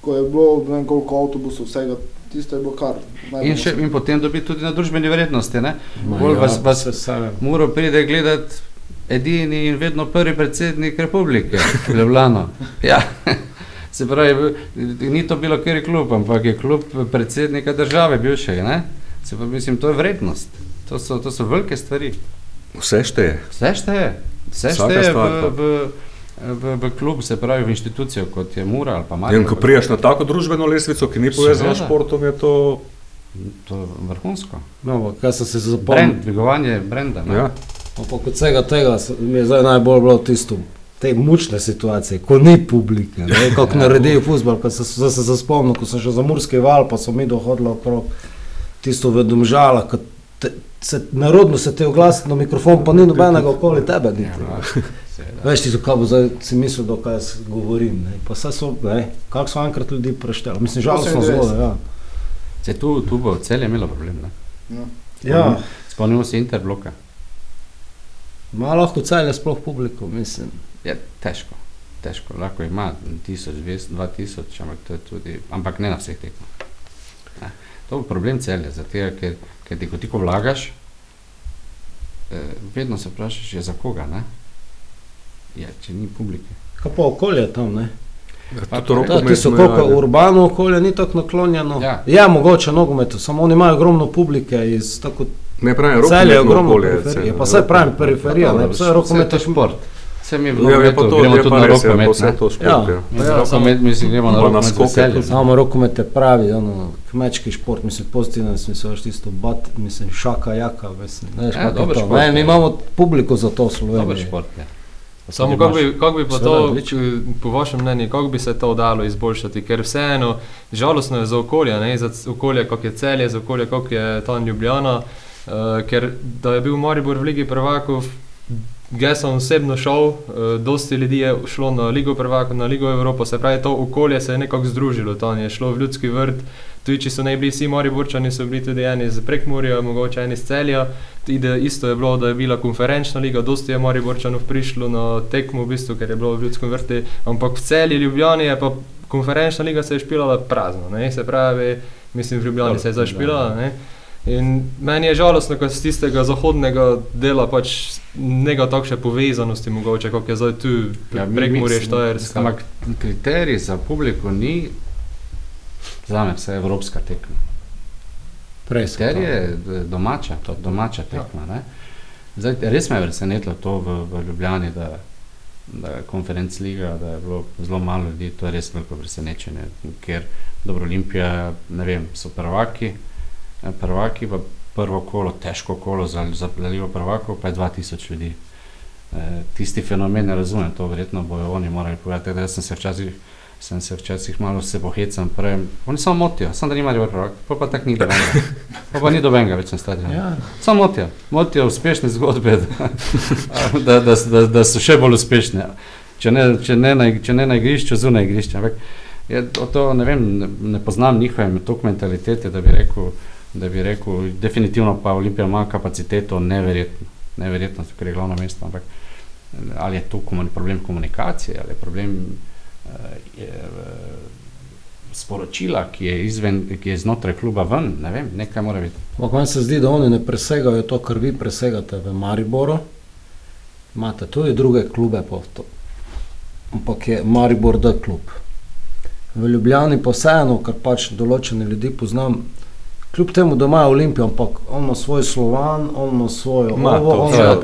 ko je bilo ne vem koliko avtobusov, vsega, tisto je bilo kar. In, še, in potem dobi tudi na družbeni vrednosti. Bolj ja, vas, vas Muro pride gledati edini in vedno prvi predsednik republike, Ljubljano. Ja. Se pravi, ni to bilo kjer klub, ampak je klub predsednika države bivšega. Ne? Se pa mislim, to je vrednost. To so, to so velike stvari. Vse šteje. Vse šteje. Vse šteje v, v, v, v klub, se pravi v inštitucijo, kot je Mura ali pa In Maribor. ko prijaš na tako družbeno lestvico, ki ni povezana s športom, je to. To je vrhunsko. No, kaj sem se Brand, zapomnil? dvigovanje brenda. ne. Ja. Pa kot vsega tega mi je zdaj najbolj bilo tisto, te mučne situacije, ko ni publike, ne, kako naredijo futbol, ko se, se, se, se spomnim, ko sem še za Murski val, pa so mi dohodili okrog tisto v Domžala, ko te, se, narodno se te oglasi na mikrofon, pa ni nobenega okoli tebe. niti. Ja, seveda. Veš ti, kaj bo zdaj si mislil, da kaj jaz govorim. Ne? Pa saj so, ne, kako so enkrat ljudi prešteli. Mislim, žalostno 98. zelo, ja. Se tu, tu bo celje imelo problem. Ne? Ja, Spomnimo se Interbloka. ima lahko celje sploh publiko, mislim. Je težko, težko. Lahko ima 1000, 200, 2000, ampak to je tudi, ampak ne na vseh tekmah. Ne. To je problem celja, zato ker, ker ti, ko ti ko vlagaš, eh, vedno se vprašaš, je za koga. Ne? Je, če ni publike. Kaj pa okolje tam, ne? Da, ti so koliko urbano okolje, ni tako naklonjeno. Ja. Je mogoče nogometu, samo oni imajo ogromno publike iz tako Ne pravim, celje, je ogromno okolje. celje. Pa saj pravim periferija, ne, vse vse rokomet je šport. Vse mi Ja, je pa nogometu to, gremo tudi na rokomet. vse ne. to šport. Ja. Ja. Ja, rokomet, mislim, gremo na rokomet tudi. Samo rokomet je pravi, ono, kmečki šport, mislim, pozitiven smisel, veš tisto bat, mislim, šaka, jaka, mislim, veš, Ja, kako je dober to. šport Ne, mi je. imamo publiko za to v Sloveniji. Dober šport je. Samo kako bi, kak bi pa to, k- po vašem mnenju, kako bi se to dalo izboljšati? Ker vseeno, žalostno je za okolje, ne? za okolje, kako je celje, za okolje, kako je tam Ljubljana. Uh, ker da je bil Maribor v Ligi prvakov, jaz sem osebno šel, uh, dosti ljudi je šlo na Ligo prvakov, na Ligo Evropo, se pravi, to okolje se je nekako združilo, tam je šlo v ljudski vrt. Tudi, če so ne bili vsi Mariborčani, so bili tudi eni iz Prekmurja, mogoče eni iz Celja. Ide, isto je bilo, da je bila konferenčna liga, dosti je Mariborčanov prišlo na tekmo, v bistvu, ker je bilo v ljudskem vrtu, ampak v Celju, Ljubljani je pa konferenčna liga se je špilala prazno, ne? se pravi, mislim, v Ljubljani se je zdaj špilala. Ne? In meni je žalostno, ker z tistega zahodnega dela pač nega takšne povezanosti, mogoče, kot je zdaj tu, ja, Prekmurje, mi- Štajerska. Ampak kriterij za publiko ni, za me vse evropska tekma. Prej Kriterij to. je eh, domača, domača tekma. Ne? Zdaj, res me je presenetilo to v, v Ljubljani, da, da je konferenc liga, da je bilo zelo malo ljudi, to je res veliko presenečenje, ker dobro Olimpija, ne vem, so prvaki, eh, prvaki pa prvo kolo, težko kolo za, za Ligo prvakov, pa je 2000 ljudi. E, tisti fenomen ne razumem, to verjetno bojo oni morali povedati. Jaz sem se včasih sem se včasih malo se pohecam, pravim, oni samo motijo, samo da ni Maribor prvak, pa pa tako ni dobenga. Pa pa ni dobenga več na stadionu. Ja. Samo motijo, motijo uspešne zgodbe, da, da, da, da, da so še bolj uspešne. Če ne, če ne, na, če ne na igrišču, zunaj igrišča. Ampak je, to, ne, vem, ne, ne poznam njihove mentalitete, da bi rekel, da bi rekel, definitivno pa Olimpija ima kapaciteto neverjetno, neverjetno, ker je glavno mesto. Ampak ali je to komuni, problem komunikacije, ali je problem sporočila, ki je, izven, ki je znotraj kluba ven, ne vem, nekaj mora biti. Meni se zdi, da oni ne presegajo to, kar vi presegate v Mariboru. Imate tudi druge klube, pa to. ampak je Maribor D klub. V Ljubljani pa vseeno, kar pač določene ljudi poznam, kljub temu, da imajo Olimpijo, ampak on ima svoj slovan, on ima svojo Ma, ovo, to- je ima-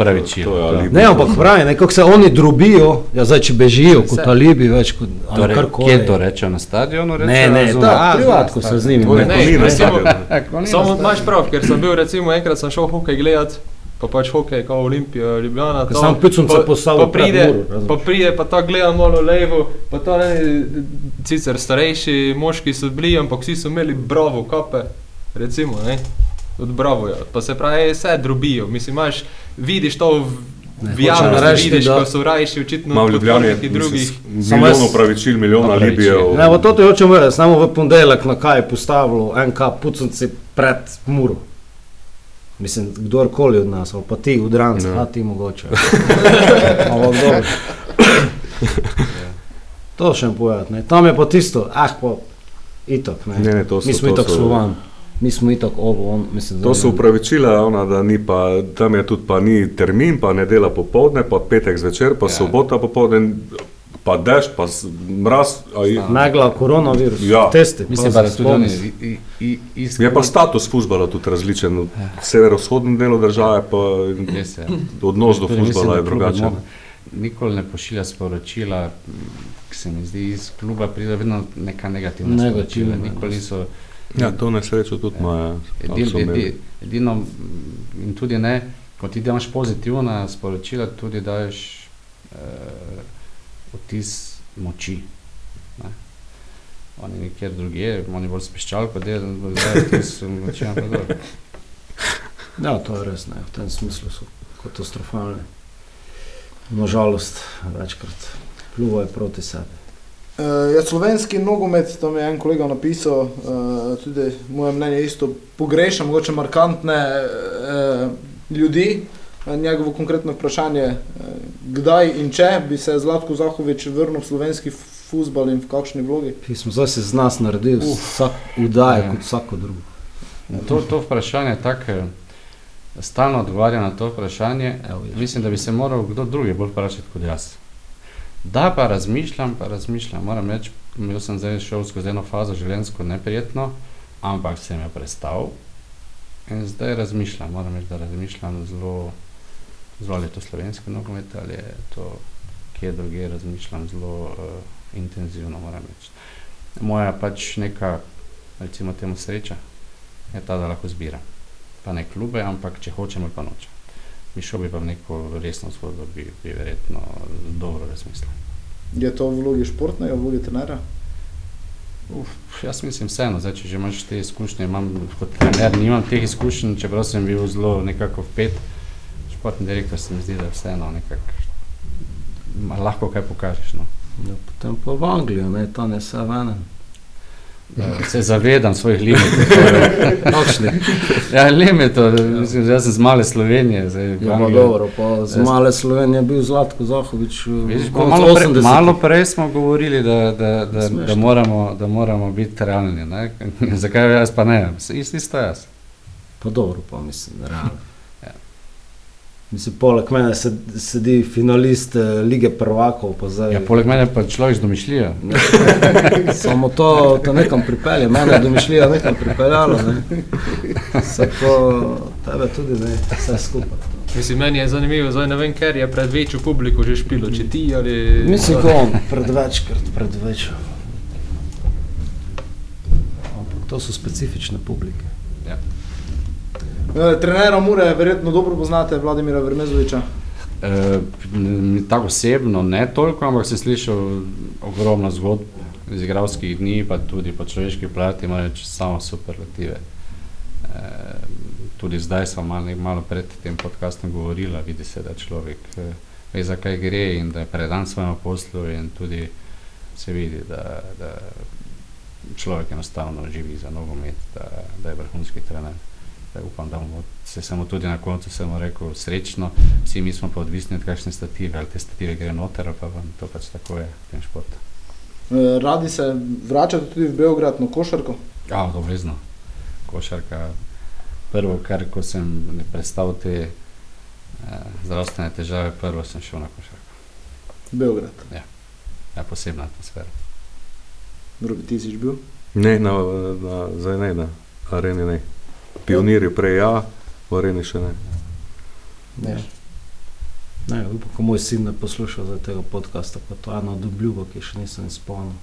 to. alibi. Ne, ampak pravi, nekako se oni drobijo, ja, zdaj če bežijo kot Se- alibi, več kot Torej, karkoli. kje to rečejo na stadionu? Ne, rečejo ne, zunaj? da, A, privatko zunaj se z njimi. Ne, ni na recimo- Samo imaš prav, ker sem bil, recimo, enkrat sem šel hokej gledat, pa pač hokej, kot Olimpija, Ljubljana. Ko to, sam Picunca pa- postavil pa pride, razumeš. pa pride, pa ta gleda malo levo, pa to ne, sicer starejši moški so bili, ampak vsi so imeli bravo kape, recimo, ne, od bravoja. Pa se pravi, vse drobijo, mislim, imaš, vidiš to v, v javnosti, reči, vidiš, da- ko so rajši očitno v Ljubljani je neki drugih. Samo milijon jaz- opravičil, milijon Opravičil. alibijev. Ne, v to ti hočem vedeti, samo v ponedeljek na kaj je postavilo NK pucnci pred muro. Mislim, kdorkoli od nas, ali pa ti, udranci, Ne. a ti mogoče. Ampak dobro. To še povedati, ne. Tam je pa tisto, ah, pa itak, ne. Ne, ne, to so- mi smo to itak so- slovan, mi smo itak ovo, on, mislim, To so ne- upravičila, ona, da ni pa, tam je tudi pa ni termin, pa nedela popovdne, pa petek zvečer, pa Ja. sobota popovdne, pa dež, pa mraz. a je- Megla, koronavirus, Ja. testi. Mislim pa, da tudi oni Je pa status futbola tudi različen. V severovzhodnem delu države pa Res je. odnos do futbola je drugačen. Nikoli ne pošilja sporočila, ki se mi zdi iz kluba pride vedno neka negativna Negativna, sporočila. ja. Nikoli niso Ja, to na srečo tudi imajo. Edin, edi, edino mm, in tudi ne, ko ti daš pozitivna sporočila, tudi daš uh, vtis moči. Ne. Oni nekjer drugje, oni bolj speščalko delajo, da dajo vtis moči. Ja, to je res, ne. v tem smislu so katastrofalne. Nažalost, večkrat pljuvajo proti sebi. Uh, ja, slovenski nogomet, tam je en kolega napisal, uh, tudi moje mnenje je isto, pogrešam mogoče markantne uh, ljudi. Uh, Njegovo konkretno vprašanje, uh, kdaj in če bi se Zlatko Zahovič vrnil v slovenski futbal in v kakšni vlogi? Mi smo zdaj se z nas naredili vsak udaj Ja. kot vsako drugo. To, to vprašanje je tako, stalno odgovarja na to vprašanje. Evo. Mislim, da bi se moral kdo drugi bolj vprašati kot jaz. Da pa razmišljam, pa razmišljam. Moram reči, jaz sem zdaj šel skozi eno fazo življenjsko neprijetno, ampak sem jo prestal. In zdaj razmišljam, moram reči, da razmišljam zelo, zelo ali je to slovenski nogomet ali je to kje drugje, razmišljam zelo uh, intenzivno, moram reči. Moja pač neka, recimo temu sreča, je ta, da lahko zbiram. Pa ne klube, ampak če hočemo, pa noče. Bi šel bi pa v neko resno zgodbo, bi, bi verjetno dobro razmislil. Je to v vlogi športnega, v vlogi trenera? Uf, jaz mislim vseeno, zdaj, če že imaš te izkušnje, imam kot trener, nimam teh izkušenj, čeprav sem bil zelo nekako vpet. Športni direktor se mi zdi, da vseeno nekako ma- lahko kaj pokažeš. No. Ja, potem pa v Anglijo, ne, ta ne se vene. Eh, Se zavedam svojih limitov. Ja, limitov, mislim, jaz sem z male Slovenije. Zdaj, Ja, Angliji- dobro, pa z male Slovenije je bil Zlatko Zahovič. Vidiš, v pa koncu malo, pre, 80-ih. malo prej smo govorili, da, da, da, Smešno. da, moramo, da moramo biti realni. Ne? Zakaj jaz pa ne? Ist, isto jaz. Pa dobro, pa mislim, realno. Mislim, poleg mene sed, sedi finalist eh, lige prvakov, pa zdaj. Ja, poleg mene pa človek z domišljijo. Samo to te nekam pripelje, mene je domišljija nekam pripeljala. Ne. Se pa tebe tudi ne, vse skupaj. Mislim, meni je zanimivo, zdaj ne vem, ker je pred večjo publiko že špilo, če ti ali... Mislim, da on predvečkrat, predvečer. Ampak to so specifične publike. Uh, trenera Mure verjetno dobro poznate, Vladimira Vermezoviča. E, m, tako osebno ne toliko, ampak sem slišal ogromno zgodb iz igralskih dni, pa tudi po človeški plati, imajo samo superlative. E, tudi zdaj smo malo, malo pred tem podcastom govorili, vidi se, da človek ve, zakaj gre in da je predan svojemu poslu in tudi se vidi, da, da človek enostavno živi za nogomet, da, da je vrhunski trener. Upam, da bomo se samo tudi na koncu samo rekel srečno, vsi mi smo pa odvisni od kakšne stative, ali te stative gre noter, pa vam to pač tako je v tem športu. E, Radi se vračate tudi v Beograd na košarko? Ja, obvezno. Košarka, prvo, kar ko sem prestal te eh, zdravstvene težave, prvo sem šel na košarko. Beograd. Ja, posebna atmosfera. Drugi ti si bil? Ne, na, na, zdaj ne, na areni ne. Pionirji prej ja, v areni še ne. Ne. Ne, upam, ko moj sin ne posluša za tega podcasta, pa to je ena od obljubo, ki še nisem izpolnil.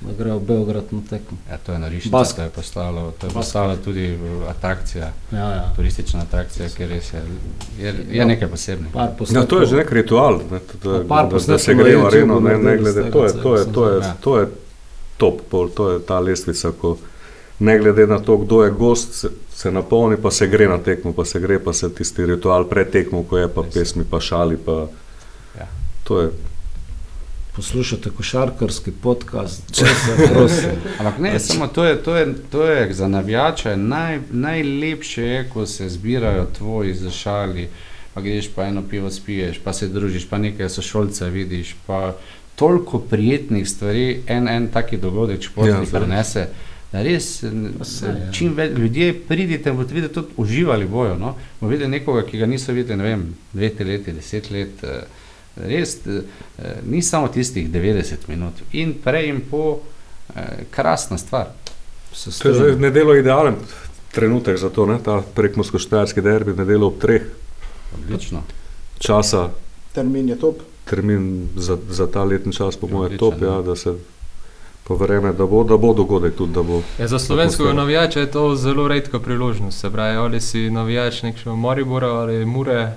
Da gre v Beograd na tekmo. Ja, to je norišče, Basket. to je postalo, to je postalo tudi atrakcija, Ja, ja. turistična atrakcija, ker res je, je, je Ja. nekaj posebnega. Ja, to je že nek ritual, ne, to, je- Par da, da se na gre v areno, ne, ne glede, iz to je, to je, to je, sezona. to je top pol, to je ta lestvica, ko ne glede na to, kdo je gost, se, napolni, pa se gre na tekmo, pa se gre, pa se tisti ritual pred tekmo, ko je pa Res je. pesmi, pa šali, pa Ja. to je, Poslušate košarkarski podcast, če se prosim. Ampak ne, samo to je, to je, to je za navijače naj, najlepše, je, ko se zbirajo tvoji zašali, pa greš pa eno pivo spiješ, pa se družiš, pa nekaj sošolce vidiš, pa toliko prijetnih stvari en, en taki dogodek Ja, športnik seveda. prenese. Da res, Pa saj, ja. čim več ljudje pridite, boste videli tudi uživali bojo. No? Bo videli nekoga, ki ga niso videli, ne vem, dve leti, deset let. eh, Res, eh, eh, ni samo tistih 90 minut, in prej in po, eh, krasna stvar. To je zdaj strinjam. nedelo idealen trenutek za to, ne, ta prekmosko-štajerski derbi, nedelo ob treh Odlično. časa, Termin je top. termin za, za ta letni čas, po mojem, top, ja. ja, da se pa verjame, da bo, da bo dogodek tudi, da bo. Ja, za slovenskega navijača je to zelo redka priložnost. Se pravi, ali si navijač nekega Maribora ali Mure, eh,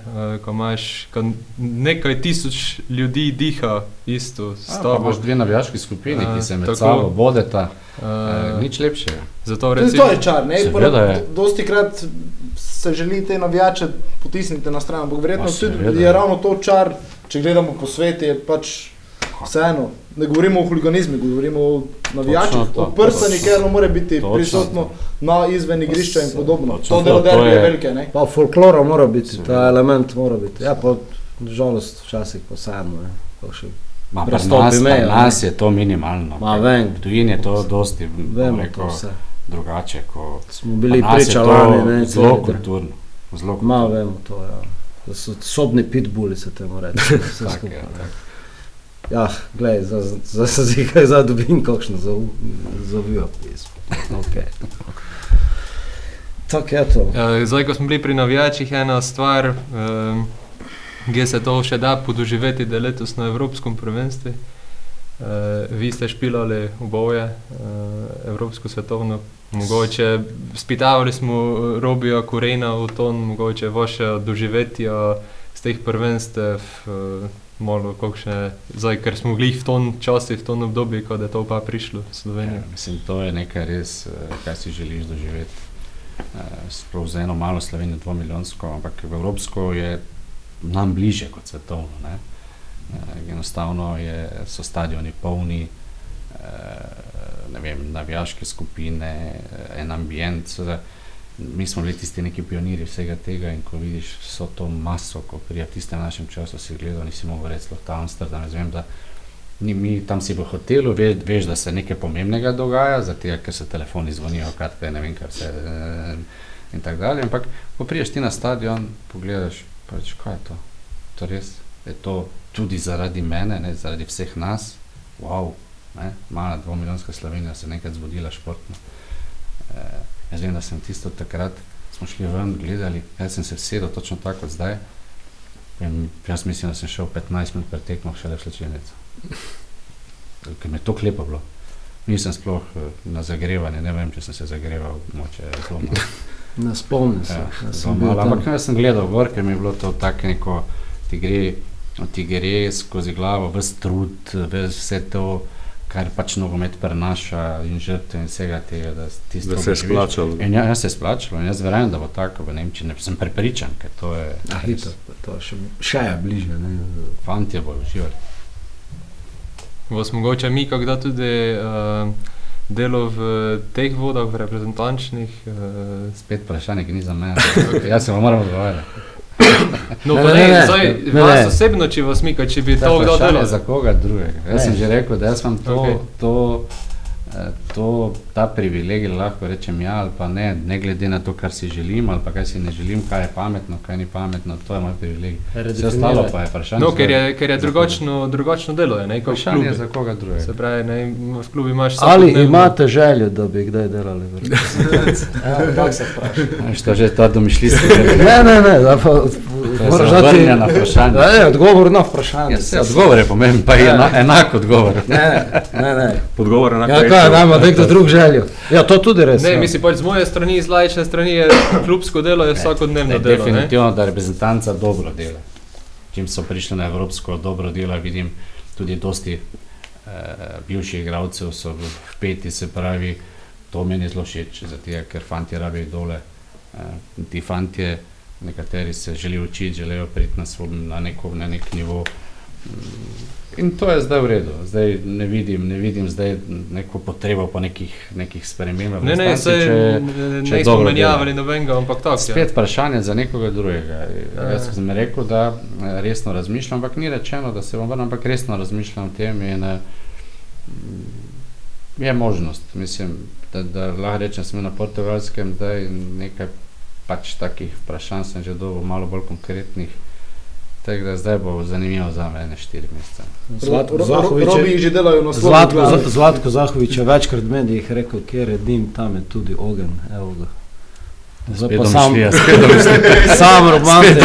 ko imaš ko nekaj tisoč ljudi diha isto A, tabo. imaš dve navijaški skupini, A, ki se med tako. sabo bodeta. Eh, Eh, nič lepšega. Zato recimo, to je čar, ne? Seveda. Dosti krat se želi te navijače potisniti na stran, ampak verjetno tudi je ravno to čar, če gledamo po svetu, je pač vseeno. Ne govorimo o huliganizmu, govorimo o navijačih, to. o prsanju, ker ono mora biti Točno prisotno to. na izven igrišča in podobno. Točno To to, delo to derbi je velike, ne? Pa folklora mora biti, ta element mora biti. Ja, pa žalost včasih pa vseeno. ne. Pa še- Ma, pri nas, pri mejo, ne. nas je to minimalno. Ma vem, V tujini je to dosti vemo to rekel, vse. drugače. Ko, Smo bili pri priča to lani, ne? Zelo kulturno. Zelo Ma kulturno. vemo to, ja. To so sobni pitbulli, se temu reče. vse skupaj, tak. Ja, gledaj, za, za, za, za, za, za dobim kakšno zavijo pismo. Okay. Tako je to. Ja, zdaj, ko smo bili pri navijačih, ena stvar, um, ki se to še da podoživeti, da je letos na Evropskem prvenstvu. Uh, vi ste špilali oboje, uh, Evropsko svetovno, mogoče spitavali smo Robija Kurena v ton, mogoče vaše doživetja z teh prvenstev, uh, malo kakšne, zdaj, ker smo bili v ton časi, v ton obdobju, ko je to pa prišlo v Slovenijo. Ja, mislim, to je nekaj res, eh, kar si želiš doživeti. Eh, Sploh za eno malo Slovenijo, dvomilijonsko, ampak v Evropsko je nam bliže kot svetovno. Ne? Eh, Enostavno je, so stadioni polni, ne vem, navijaške skupine, en ambient. seveda, Mi smo bili tisti neki pionirji vsega tega in ko vidiš vso to maso, ko prija v tistem našem času, si gledal, nisi mogel reči, da je Amsterdam, jaz vem, da Ni, mi tam si v hotelu, ve, veš, da se nekaj pomembnega dogaja, zato ker se telefoni zvonijo, kartke, ne vem, kar se eh, in tako dalje. Ampak, ko priješ ti na stadion, pogledaš, pač, kaj je to. To res je to tudi zaradi mene, ne, zaradi vseh nas. Wow, ne, mala dvomilijonska Slovenija se je nekaj zbudila športno. E, jaz vem, da sem tisto takrat, smo šli ven, gledali, jaz sem se vsedel točno tako kot zdaj. In jaz mislim, da sem šel 15 minut pred tekmo šele v slčilnico. Ker je to klepo bilo. Nisem sploh eh, na zagrevanje, ne vem, če sem se zagreval, moče zelo malo. Ne spomnim se. Ja, zelo sem malo. Ampak jaz sem gledal gor, ker mi je bilo to tako neko, ti gre, ti gre skozi glavo, vse trud, vse to, kar pač nogomet prenaša in žrtve in vsega tega, da tisto Da se je splačalo. In ja, jaz se je splačalo in jaz verjamem, da bo tako v Nemčiji, ne, sem prepričan, ker to je, Ah, hito, to še, še je bliže. Ne. fantje bojo uživali. Vas mogoče mi, kako da tudi uh, delo v teh vodah, v reprezentančnih. Uh, Spet vprašanje, ki ni za mene. Jaz se vam moram odgovarjati. No, Ne, ne, ne, ne, zdaj, ne, vas ne. osebno, če vas mika, če bi To to kdo delal. za koga drugega. Jaz Ne. sem že rekel, da jaz imam to, okay. to, to, ta privilegij, lahko rečem ja ali pa ne, ne glede na to, kar si želim ali pa kaj si ne želim, kaj je pametno, kaj ni pametno, to je moj privilegij. Vse ostalo pa je vprašanje. No, ker je, ker je drugačno, drugačno delo, je, ne, kot v Vprašanje za koga drugega. Se pravi, ne, v klubu imaš Ali vsakodnevno- imate željo, da bi kdaj delali v reprezentanci? Evo, tako se vpraša. Veš, To je že ta domišljijska. Ne, ne, ne, da pa moraš dati obrnjena vprašanja. Da, je, odgovor na vprašanje. Ja, se odgovor je pomemben, pa je ena, enak odgovor. Ne, ne, ne. Odgovor je na Ja, kaj, da ima nekdo drug željo. Ja, to tudi res. Ne, ja. mislim, pač z moje strani, z laične strani je klubsko delo, je vsakodnevno Ne, delo. Ne? definitivno, da reprezentanca dobro dela. Čim so prišli na Evropsko dobro delo, vidim tudi dosti eh, bivših igralcev so v- vpeti, se pravi, to meni zelo všeč, zato ker fanti rabijo dole. Eh, ti fanti, nekateri se želijo učiti, želijo priti na, svoj, na, neko, na nek nivo. In to je zdaj v redu. Zdaj ne vidim, ne vidim zdaj neko potrebo po nekih, nekih spremembah. Ne, ne, se če- če ne smo menjavali nobenega, ampak tako. Spet vprašanje za nekoga drugega. Ja. Jaz sem rekel, da eh, resno razmišljam, ampak ni rečeno, da se bom vrnil, ampak resno razmišljam o tem in eh, je možnost. Mislim, da, da lahko rečem, sem na portugalskem, zdaj nekaj pač takih vprašanj sem že dobil, malo bolj konkretnih. Tako da zdaj bo zanimivo za me, ne štiri mesece. Zlatko Zahovič je- že delajo na Zlatko, glavi. Zlatko Zahovič je večkrat v medijih rekel, kjer je dim, tam je tudi ogen. Evo ga. Zdaj pa sam, domišljija. sam romantik.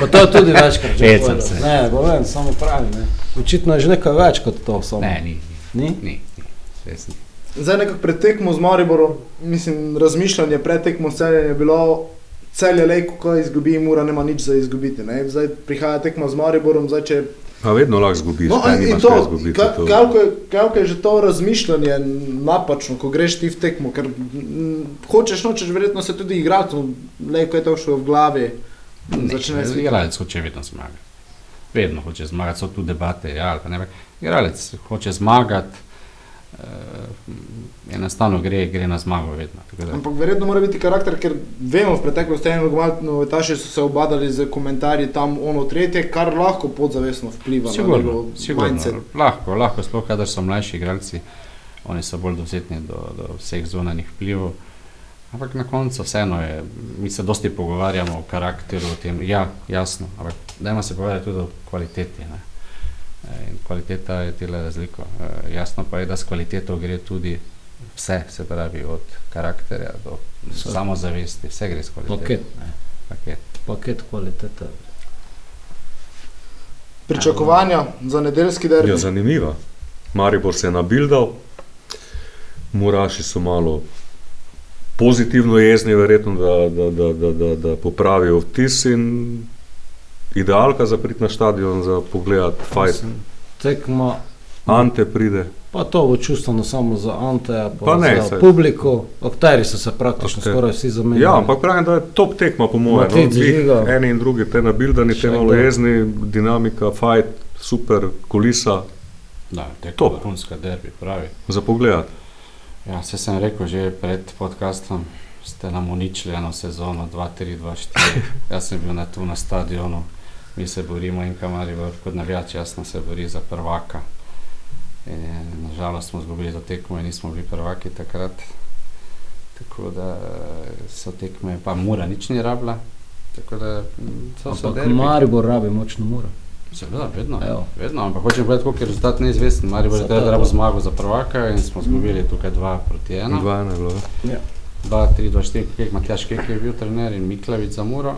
Pa to je tudi večkrat že povedal. se. Ne, povem, samo pravi. Ne. Očitno je že nekaj več kot to. Samo. Ne, ni, Ni? ni, ni, res ni. Zdaj nekako pred tekmo z Mariborom, mislim, razmišljanje pred tekmo s celjem je bilo, celje lejko, ko izgubi, mora nema nič za izgubiti. Ne? Zdaj prihaja tekma z Mariborom, zdaj če A vedno lahko zgubiš, No, in, to, izgubiti. ka- to. kako je, kako je že to razmišljanje napačno, ko greš ti v tekmo, ker m, hočeš, nočeš, verjetno se tudi igrati, le ko je to šlo v glavi. Začne se Igralec hoče vedno zmagati. Vedno hoče zmagati, so tu debate. Ja, ali pa ne, igralec hoče zmagati, enostavno gre, gre na zmago vedno. da- Ampak verjetno mora biti karakter, ker vemo, v preteklosti eni nogometaši so se obadali z komentarji tam ono tretje, kar lahko podzavestno vpliva na Sigurno, njegov sigurno. mindset. Lahko, lahko, sploh kadar so mlajši igralci, oni so bolj dovzetni do, do vseh zunanjih vplivov. Ampak na koncu vseeno je, mi se dosti pogovarjamo o karakteru, o tem, ja, jasno, ampak dajmo se pogovarjati tudi o kvaliteti. Ne? E, In kvaliteta je tele razliko. E, jasno pa je, da s kvaliteto gre tudi vse, se pravi od karakterja do Vse. samozavesti, vse gre s kvaliteto. Paket, ne. Paket. paket kvalitete. Pričakovanja za nedeljski derbi. Ja, zanimiva. Maribor se je nabildal, Muraši so malo pozitivno jezni, verjetno, da, da, da, da, da, da popravijo vtis in idealka za priti na stadion, za pogled, fajn. Tekma, Ante pride, pa to bo čustveno samo za Anteja, pa, Pa ne, za saj- publiko. Akteri so se praktično Akter- skoraj vsi zamenjali. Ja, ampak pravim, da je top tekma, po mojem. No, Matic, Žiga. eni in drugi, te nabildani, te jezni, dinamika, fajn, super, kulisa, Da, teko Top. vrhunska derbi, pravi. za pogled. Ja, se sem rekel že pred podcastom, ste nam uničili eno sezono 2-3-2-4. Jaz sem bil na tu na stadionu, mi se borimo in kamari, kot navijač, jasno se bori za prvaka. In, je, nažalost smo izgubili to tekmo in nismo bili prvaki takrat. Tako da eh, so tekme, pa mura nič ni rabila. Tako da mm, so Ampak derbi. Maribor rabi močno muro. Seveda, vedno, Evo. vedno, ampak hočem povedati, koliko je rezultat neizvesten. Maribor je to. rabo zmago za prvaka in smo izgubili tukaj 2 proti 1. Dva ena je bilo. 2, 3, 2, 4, Kek, Matjaš Kek je bil trener in Miklavic za Muro,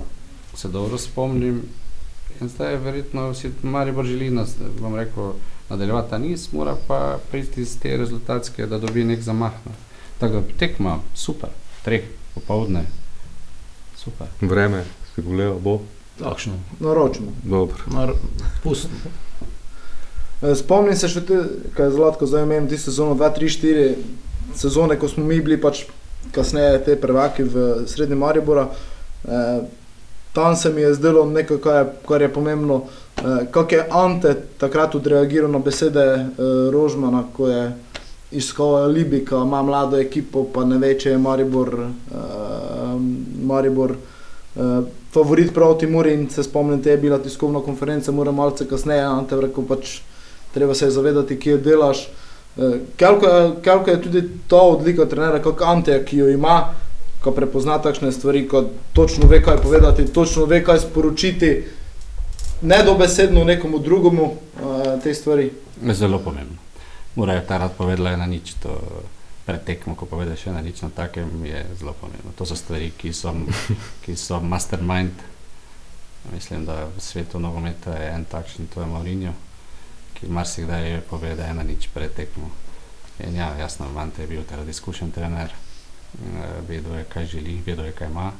se dobro spomnim. In zdaj je verjetno si Maribor želi, nas, bom rekel, nadaljevati ta niz, mora pa priti iz te rezultatske, da dobi nek zamah. ne. Tako da tekma, super, treh popovdne, super. Vreme, si pogledal, bo Takšno. Naročno. dobro. Mar, pustno. Eh, Spomnim se še, te, kaj je Zlatko zdaj omenil, ti sezono 2-3-4, sezone, ko smo mi bili pač kasneje te prvaki v srednji Maribora. Eh, tam se mi je zdelo nekaj, kar je, kar je pomembno, eh, kako je Ante takrat odreagiral na besede eh, Rožmana, ko je iskal alibi, ko ima mlado ekipo, pa ne ve, če je Maribor, eh, Maribor eh, favorit proti Muri in se spomnim, te je bila tiskovna konferenca, mora malce kasneje, Ante rekel pač, treba se je zavedati, kje delaš. Eh, Kelko je, je tudi to odlika trenera, kot Ante, ki jo ima, ko prepozna takšne stvari, ko točno ve, kaj povedati, točno ve, kaj sporočiti, ne dobesedno nekomu drugemu uh, te stvari. Zelo pomembno. Morajo ta rad povedala ena nič, to pred tekmo, ko povedeš ena nič na takem, je zelo pomembno. To so stvari, ki so, ki so mastermind. Mislim, da v svetu nogometa je en takšen, to je Mourinho, ki marsikdaj pove, da je ena nič pred tekmo. In ja, jasno, Mante je bil takrat izkušen trener, eh, vedel je, kaj želi, vedel je, kaj ima.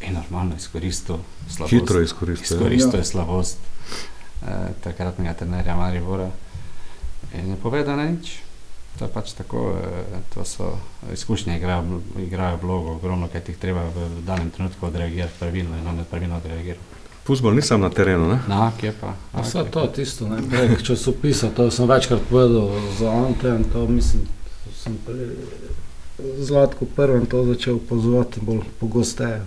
In normalno izkoristil slabost. Hitro izkoristil. ja. Izkoristil je slabost eh, takratnega trenerja Maribora in je povedal na nič. To je pač tako, eh, to so izkušnje, igrajo, vl- igrajo vlogo ogromno, kaj jih treba v danem trenutku odreagirati pravilno in on je pravilno odreagiral. Futbol ni sam na terenu, ne? Na, kje pa? A Vse kje to, pa? tisto, ne, prek časopisa, to sem večkrat povedal za Ante in to mislim, to sem pri Zlatku prvem to začel pozvati bolj pogosteje,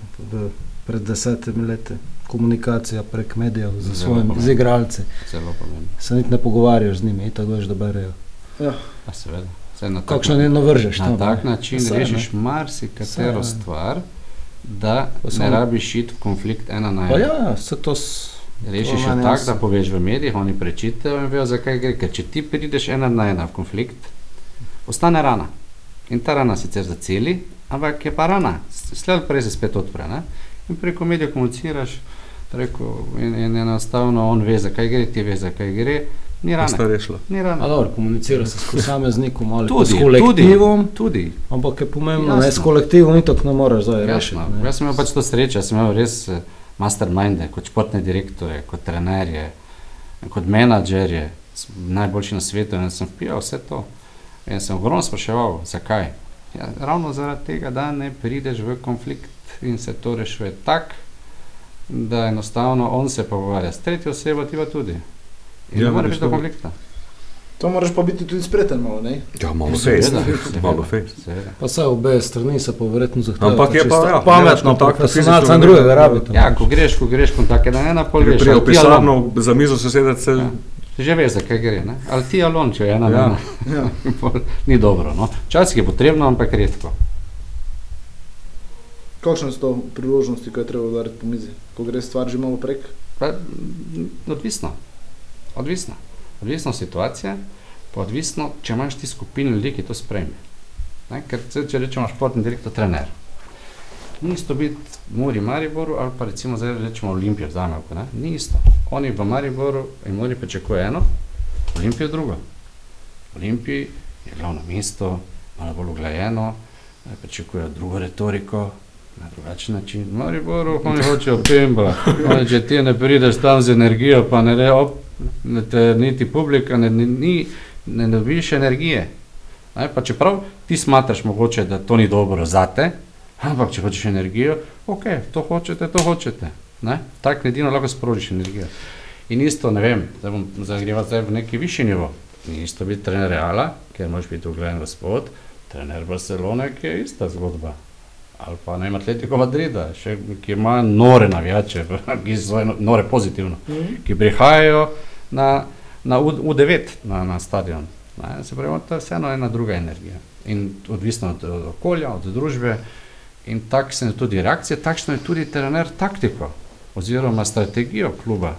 pred desetimi leti. Komunikacija prek medijev z svojimi z igralci. Zelo pomembno. Se niti ne pogovarjaš z njimi, tako veš, da berejo. Pa seveda. Saj na tak Kakšno ne navržeš Na tam. tak način Saj, rešiš marsikatero Saj, stvar, da Pa ne rabiš iti v konflikt ena na Pa ena. ja, se to s, Rešiš jo tako, da poveš v medijih, oni prečitajo in vejo, zakaj gre. Ker če ti prideš ena na ena v konflikt, ostane rana. In ta rana sicer zaceli, ampak je pa rana. Slej ali prej se spet odpre. Ne? In preko medijev komuniciraš, preko, in, in enostavno on ve, zakaj gre, ti ve, zakaj gre. Ni rešila. Ni a rana. dobro, komunicira se s posameznikom ali Tudi, s kolektivom, Tudi. ampak je pomembno, ne, s kolektivom itak ne moreš zdaj rešiti. Ne. Jaz sem imel pač to srečo, sem imel res eh, masterminde, kot športne direktore, kot trenerje, kot menadžerje, s- najboljši na svetu in sem vpijal vse to. In sem ogromno spraševal, zakaj. Ja, ravno zaradi tega, da ne prideš v konflikt in se to rešuje tako, da enostavno on se pogovarja s tretjo osebo, ti pa tudi. In Ja, ja, ne more vidiš, biti do to- konflikta. To moraš pa biti tudi spreten malo, ne? Ja, malo fejst. seveda, Malo fejst. seveda. Pa vse obe strani se pa verjetno zahtevajo. Ampak je pa, ja, pametno, kontakta, profesionalca fizično in ne- drugega rabite. Ja, ko greš, ko greš kontakt, da ena pol veš, Prije ali v ti ali on. pisarno za mizo se sedeti, se Ja. Že veš, zakaj gre. Ne? Ali ti ali on, če je ena Ja. ja. ena. Ja. Ni dobro. No? Včasih je potrebno, ampak redko. Kakšne so priložnosti, ko je treba udariti po mizi, ko gre stvar že malo prek? Pa, mm, odvisno. Odvisno. Odvisno situacija, pa odvisno, če imaš ti skupino ljudi, ki to. Ne? Ker če rečemo športni direktor, trener. Ni isto biti v Muri Mariboru ali pa recimo zdaj rečemo Olimpijo, vzamemo, ne? ni isto. Oni v Mariboru in Muri pričakujejo eno, Olimpijo drugo. V Olimpiji je glavno mesto, malo bolj uglajeno, eh, pričakujejo drugo retoriko, na drugačen način. V Mariboru oni hočejo pemba, oni, če ti ne prideš tam z energijo, pa ne, re, op, ne te niti publika, ne, ne, ni, ne dobiš energije. Ne, pa čeprav ti smatraš mogoče, da to ni dobro za te, ampak če hočeš energijo, ok, to hočete, to hočete. Ne? Tak edino lahko sprožiš energijo. In isto, ne vem, zdaj bom zagreval zdaj v neki višji nivo. Ni isto biti trener Reala, ker moraš biti uglajen gospod, trener Barcelone, ki je ista zgodba. Ali pa ne vem, Atletico Madrida, še, ki ima nore navijače, ki so nore pozitivno, ki prihajajo na, na U, U9 na, na stadion. Ne, se pravi, to je vseeno ena druga energija. In odvisno od, od okolja, od družbe. In takšne so tudi reakcije, takšno je tudi trener taktiko oziroma strategijo kluba.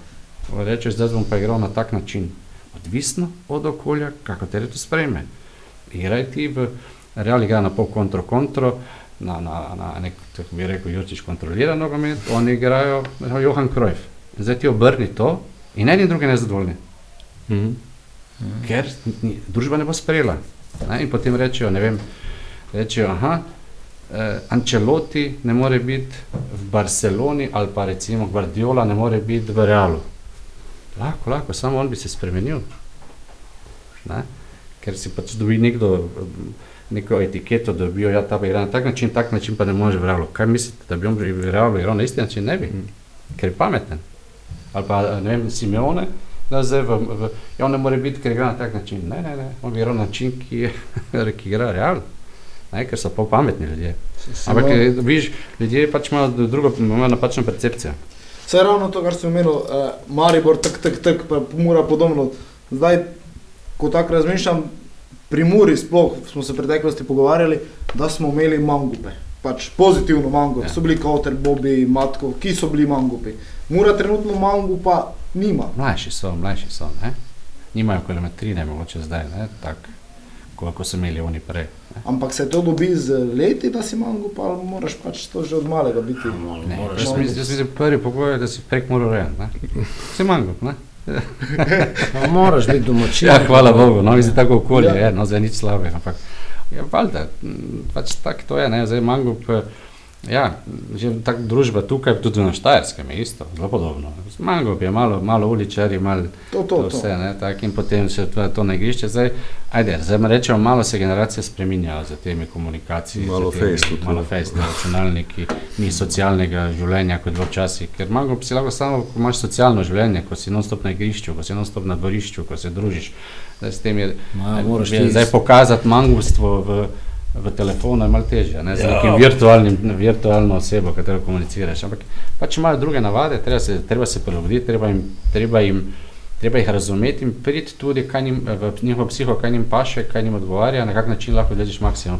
Rečeš, zdaj bom pa igral na tak način. Odvisno od okolja, kako te to sprejme. Igraj ti v reali igra na pol kontro kontro, na, na, na nek, tako bi rekel, Jurčič kontrolira nogomet, oni igrajo recimo, Johan. In zdaj ti obrni to in eni in drugi nezadovoljni Mhm. ker ni, družba ne bo sprejela. Ne? In potem rečejo, ne vem, rečejo, aha, eh, Ancelotti ne more biti v Barceloni ali pa recimo Guardiola ne more biti v Realu. Lahko, lahko, samo on bi se spremenil. Ne? Ker si pač dobi nekdo neko etiketo, da bi jo ja, ta pa igral na tak način, tak način pa ne more vralo. Kaj mislite, da bi on igral, igral na isti način? Ne bi, ker je pameten. Ali pa, ne vem, Simeone, da zdaj v, v, ja, on ne more biti, ker igra na tak način. Ne, ne, ne, on bi igral na način, ki, je, ki igra real. Ne, ker so pa pametni ljudje. Ampak, eh, vidiš, ljudje pač imajo drugo, imajo napačno percepcijo. Vse ravno to, kar sem omenil, uh, Maribor, tak, tak, tak, pa mora podobno. Zdaj, ko tako razmišljam, pri Muri sploh smo se v preteklosti pogovarjali, da smo imeli mangupe. Pač pozitivno mangupe. Ja. So bili Kauter, Bobi, Matko, ki so bili mangupi. Mura trenutno mangupa nima. Mlajši so, mlajši so, ne? Nimajo kilometrine, mogoče zdaj, ne, tako, koliko so imeli oni prej. Ampak se to dobi z leti, da si mangup, ali moraš pač to že od malega biti. Ne, jaz mislim, jaz mislim, prvi pogoj je, da si prek mora urejen, ne? Si mangup, ne? No, moraš biti domačin. Ja, hvala Bogu, no, zdaj tako okolje ja. je, no, zdaj nič slabega, ampak ja, valjda, pač tako to je, ne, zdaj mangup, eh, ja, že tako družba tukaj, tudi na Štajerskem je isto, zelo podobno. Mangup je malo, malo uličari, malo To, to, to to. vse, ne, tak, in potem še to, to na igrišče. Zdaj, ajde, zdaj rečemo, malo se generacije spreminjajo za temi komunikacijami. Malo za temi- face tudi, Malo no. face, ne, računalniki, ni socialnega življenja kot bilo včasih. Ker mango si lahko samo, ko imaš socialno življenje, ko si non-stop na igrišču, ko si non-stop na dvorišču, ko se družiš. Zdaj, s tem je, Ma, moraš je ti zdaj pokazati mangovstvo v, v telefonu je malo težje, ne, z Ja. nekim virtualnim, virtualno osebo, katero komuniciraš. Ampak pač imajo druge navade, treba se, treba se prilagoditi, treba jim, treba jim Treba jih razumeti in priti tudi njim, v njihovo psiho, kaj jim paše, kaj jim odgovarja, na kak način lahko dožiš maksimum.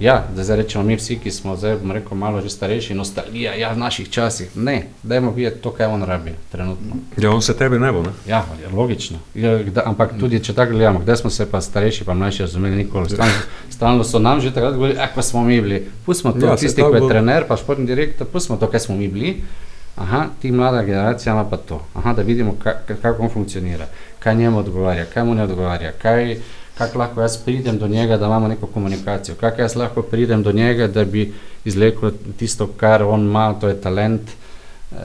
Ja, da zdaj rečemo mi vsi, ki smo zdaj, bom rekel, malo že starejši, nostalgija, ja, v naših časih. Ne, dajmo videti to, kaj on rabi trenutno. Ja, on se tebi ne bo, ne? Ja, je logično. Ja, kda, ampak tudi, če tako gledamo, kdaj smo se pa starejši, pa mlajši razumeli nikoli. Stalno, stalno so nam že takrat govorili, eh, pa smo mi bili. Pustimo to, Ja, ja, tisti, ki je bo. trener, pa športni direktor, pustimo to, kaj smo mi bili. Aha, ti mlada generacija ima pa to. Aha, da vidimo, ka- ka- kako on funkcionira, kaj njemu odgovarja, kaj mu ne odgovarja, kako lahko jaz pridem do njega, da imamo neko komunikacijo, kako jaz lahko pridem do njega, da bi izvlekel tisto, kar on ima, to je talent eh,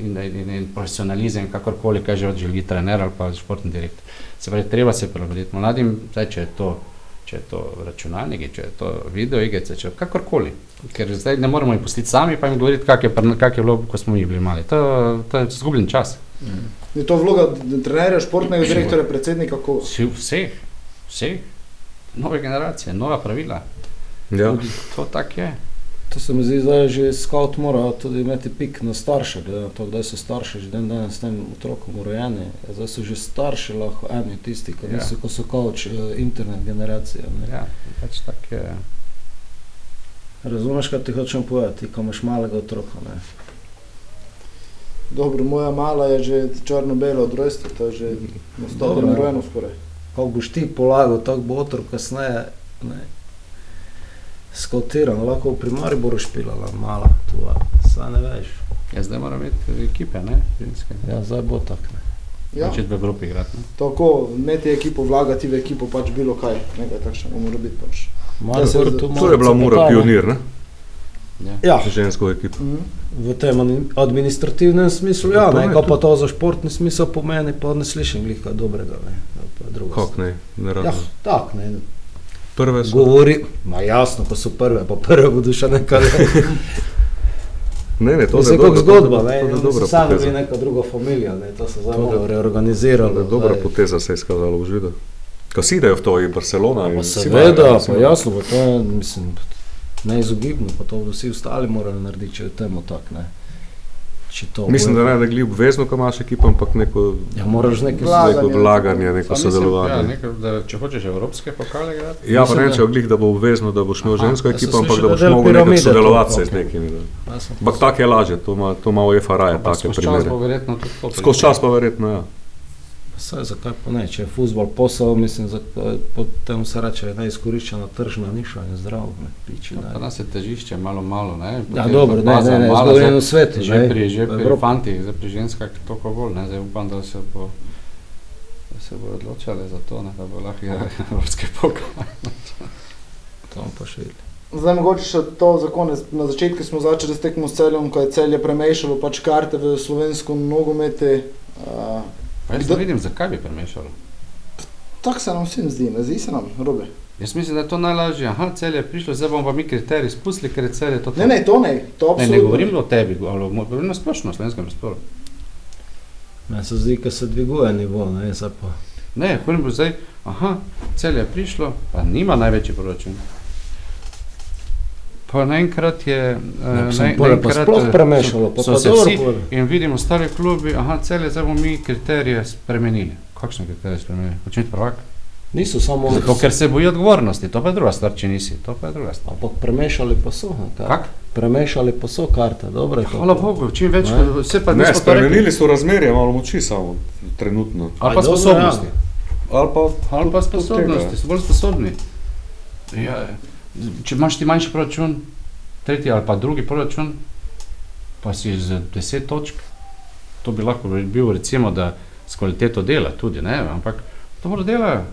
in, in, in profesionalizem, kakorkoli, kaj že od želi trener ali pa športni direktor. Se pravi, treba se prilagoditi mladim, zdaj, če je to. Če je to računalniki, če je to video igrice, če kakorkoli. Ker zdaj ne moremo jih pustiti sami, pa jim govoriti, kak je, kak je bilo, ko smo mi bili mali. To, to je zgubljen čas. Je to vloga trenerja, športnega direktorja, predsednika, ko Vsi- Vseh, vseh, nove generacije, nova pravila. Ja. To tako je. To se mi zdi, da je že scout mora tudi imeti pik na starše, glede na to, kdaj so starši že dan danes s tem otrokom rojeni. Zdaj so že starši lahko eni tisti, ki Ja. niso, ko so kavč, internet generacija. Ne. Ja, pač tako je. Razumeš, kaj ti hočem povedati, ko imaš malega otroka. Ne. Dobro, moja mala je že črno-belo od rojstva, to je že na stotinu rojeno skoraj. Kako boš ti polagal, tako bo otrok kasneje. Ne. Skautiran, lahko v primari bo špilala, mala, tvoja, saj ne veš. Ja, zdaj moramo imeti ekipe, ne, ženske. Ja, zdaj bo tako. ne. Ja, Začeti v Evropi igrati. Ne? tako, imeti ekipo, vlagati v ekipo, pač bilo kaj, nekaj takšnega mora biti pač. Maribor se- tu To je bila Mura pionir, ne? Ja. Ja, žensko ekipo. Mhm. v tem administrativnem smislu, ja, To ne, ko pa to za športni smisel pomeni, pa ne slišim glika dobrega. Ne, ali pa drugo. Kako ne, ne Ja, razumem. tako ne. Prve so. Govori, ma jasno, ko so prve, pa prve bodo še nekaj. Ne, ne, to To je dobra- zgodba, to ne, je oni so dobra sami bili neka druga familija, ne, to se zdaj To malo reorganiziralo. To Dobra zdaj. poteza se je izkazala v si dajo v to, je Barcelona. in Pa vsi seveda, pa jasno, pa to je, mislim, neizogibno, pa to vsi ostali morajo narediti, če je temu tako, ne. Mislim, da ne da glih obvezno, ko imaš ekipo, ampak neko, Ja, moraš nekaj Vlaganje. neko vlaganje, neko Pa mislim, sodelovanje. Ja, nekaj, da, če hočeš evropske pokale igrati. Ja, pa Mislim, ne da- če glih, da bo obvezno, da boš imel žensko ekipo, ampak da boš mogel nekako sodelovati se z nekimi. Ja, Ampak tako je lažje, to ima, to ima UEFA raje, Pa take skozi čas primere. Skozi čas pa verjetno, ja. Saj, zakaj pa ne, če je futbol posel, mislim, za, potem se reče neizkoriščena tržna niša in zdrav, ne, piči. Ja, Pa Ne. nas je težišče malo malo, ne? Ja, Potem dobro, pa ne, ne, ne, zgovorjeno zdaj- v svetu, Že pri, že pri fantih, zdaj pri ženskah toliko bolj, ne? Zdaj upam, da se bo da se bo odločali za to, ne? da bo lahko evropske pokale. To bomo pa še videli. Zdaj mogoče še to za konec. Na začetku smo začeli s tekmo s celjem, ko je celje premešalo pač karte v slovensko nogomete. Uh, Pa jaz Kdo- ne vidim, zakaj bi premešalo. Tako se nam vsem zdi, ne zdi se nam, robe. Jaz mislim, da je to najlažje. Aha, cel je prišlo, zdaj bomo pa mi kriterij spustili, ker je cel je to. Ne, ne, to ne, to ne, absolutno. ne govorim o tebi, ali govorim na splošno, o slovenskem prostoru. Meni se zdi, da se dviguje nivo, ne, zdaj pa. Ne, hočem pa zdaj, aha, cel je prišlo, pa nima največji proračun. Pa naenkrat je. eh, Ja, pa naenkrat, sploh eh, premešalo, pa so pa se dobro vsi pole. in vidimo stare klubi, aha, cel je, zdaj bomo mi kriterije spremenili. Kakšne kriterije spremenili? Biti prvak. Niso samo Zato, ker se boji odgovornosti, to pa je druga stvar, če nisi, to pa je druga stvar. Ampak premešali pa so. Kak? Premešali pa so karte, dobro je to. Hvala Bogu, čim več, Ne. vse pa Ne, nismo to rekli. spremenili so razmerje, malo moči samo trenutno. Ali pa dobro, sposobnosti. Ali pa, Ali pa sposobnosti, so bolj sposobni. Ja, če imaš ti manjši proračun, tretji ali pa drugi proračun, pa si z 10 točk, to bi lahko bil recimo, da s kvaliteto dela tudi, ne? ampak dobro delajo,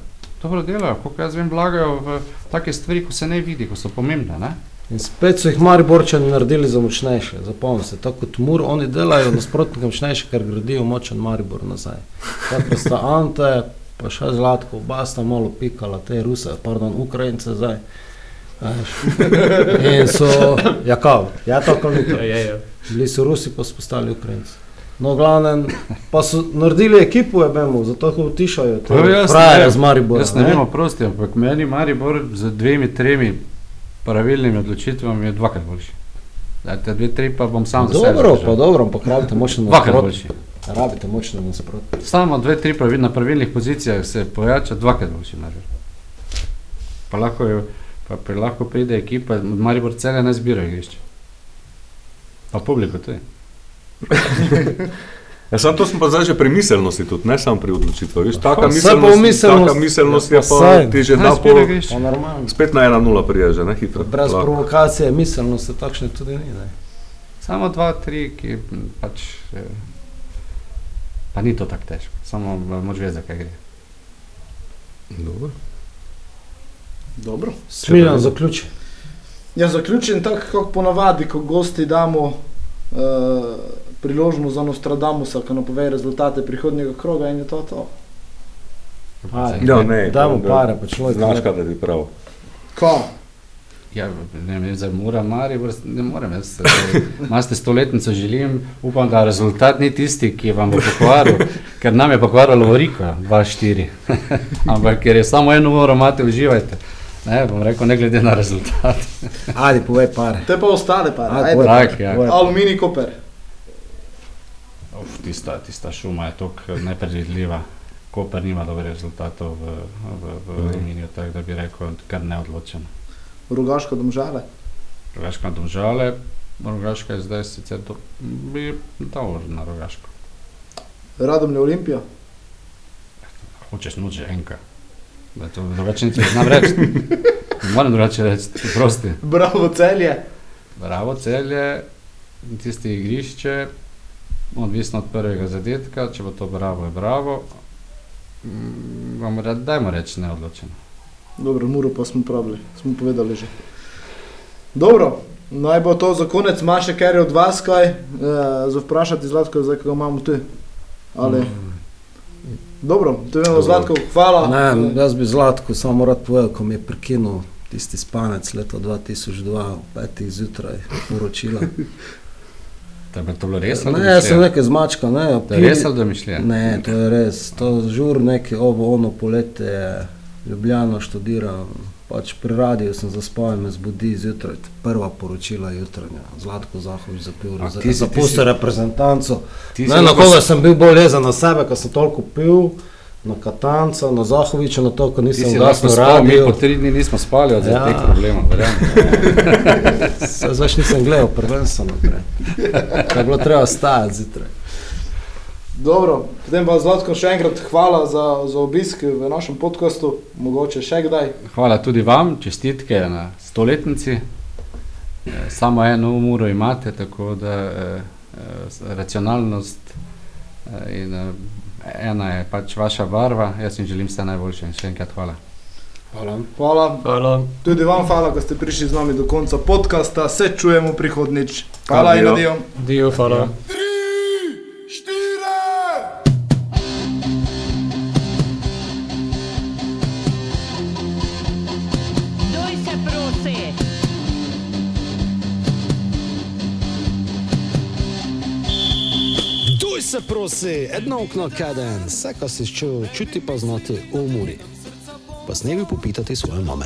dobro delajo, koliko jaz vem, vlagajo v take stvari, ko se ne vidi, ko so pomembne. Ne? In spet so jih Mariborčani naredili za močnejše. Zapomni se, tako kot Mur, oni delajo nasprotnike močnejše, ker gradijo močen Maribor nazaj. Tako sta Ante, pa še Zlatko, oba sta malo pikala, te Ruse, pardon, Ukrajince zdaj. In so, ja kao, ja to kao ni to. Ja, ja. Bili so Rusi, pa so postali Ukrajinci. No, glavnem, pa so naredili ekipo, je bemo, zato ko utišajo te ne vem, z Maribora. Jaz ne vem, oprosti, ampak meni Maribor z dvemi, tremi pravilnimi odločitvami je dvakrat boljši. Dajte dve, tri, pa bom sam za sebe Dobro, pa dobro, ampak rabite močno Dvakrat nasprot. boljši. Rabite močno nasprot. Samo dve, tri pravil, na pravilnih pozicijah se pojača dvakrat boljši Maribor. Pa lahko, je, pa, pa lahko pride ekipa, Maribor cele ne zbira igrišče. Pa publiko tudi. Ja, sam to smo pa zdaj že pri miselnosti tudi, ne samo pri odločitvah. Viš, taka, v miselnost, miselnost- taka miselnost Ja, je pa saj. ti že Ne da zbira po, igrišče. Pa normalno. spet na 1-0 priježe, ne hitro. Brez lahko. provokacije, miselnosti takšne tudi ni. Ne? Samo dva, tri, ki m, pač. eh, Pa ni to tako težko, samo moč vedeti, zakaj gre. Dobro. Dobro. Smiljan zaključi. Ja, zaključim tako, kot ponavadi, ko gosti damo uh, priložnost za Nostradamusa, ki napove rezultate prihodnjega kroga in je to to. Ja, ne, Dajmo da- pare, pa človek. Znaš, ne- kaj da bi prav. Ko? Ja, ne vem, zdaj mora Maribor, ne morem, jaz se, imate stoletnico, želim, upam, da rezultat ni tisti, ki vam bo pokvaril, ker nam je pokvarilo Voriko, 2-4. Ampak ker je samo eno uro, imate, uživajte. Ne, bom rekel, ne glede na rezultat. Ajde, povej pare. Te pa ostale pa. Ajde, Ajde. povej Tak, pare, ja. povej. Aluminij koper. Uf, tista, tista šuma je tako nepredvidljiva. Koper nima dobrih rezultatov v, v, v Aluminiju, tako da bi rekel, kar neodločen. Rogaško domžale. Rogaška domžale, Rogaška je zdaj sicer do, bi dal na Rogaško. Radomlje Olimpija. Hočeš noč že enka. Da to drugače niti ne znam reči. Moram drugače reči, prosti. Bravo celje. Bravo celje, tisti igrišče, odvisno od prvega zadetka, če bo to bravo, je bravo. Mm, Vam re, dajmo reči neodločeno. Dobro, muro pa smo pravili, smo povedali že. Dobro, naj bo to za konec, ima še kaj od vas kaj, e, za vprašati Zlatko, zdaj ko ga imamo tu. Ali... Mm. Dobro, to je eno Zlatko, hvala. Ne, jaz bi Zlatko samo rad povedal, ko mi je prekinul tisti spanec leta 2002, ob petih zjutraj, poročila. Da to bilo res? Ne, jaz sem nekaj zmačka, ne. To je res ali domišljija? Ne, to je res. To žur neki ovo, ono poletje, Ljubljano študiram. Pač pri radiju sem zaspal in me zbudi zjutraj, prva poročila jutranja. Zlatko Zahovič zapil, za, ti zapustil reprezentanco. Ne, na koga sem bil bolj jezen na sebe, ker sem toliko pil, na Katanca, na Zahoviča, na to, ko nisem ugasnil spal, mi radio. po tri dni nismo spali od Ja. ja. teh problemov, verjamem. Se Zdaj nisem gledal, prvenstvo naprej. Kaj je bilo treba stajati zjutraj. Dobro, potem pa Zlatko še enkrat hvala za, za obisk v našem podkastu, mogoče še kdaj. Hvala tudi vam, čestitke na stoletnici. Eh, Samo eno uro imate, tako da eh, eh, racionalnost eh, in eh, ena je pač vaša barva. Jaz jim želim vse najboljše in še enkrat hvala. Hvala. Hvala. Hvala. Tudi vam hvala, da ste prišli z nami do konca podcasta. Se čujemo prihodnič. Hvala in Adijo. adijo. Dio, hvala. Puść se prosi, jedno okno kaden, vse, kar si čutil, čuti pa znati v umori. Pa snevi popitati svoje mame.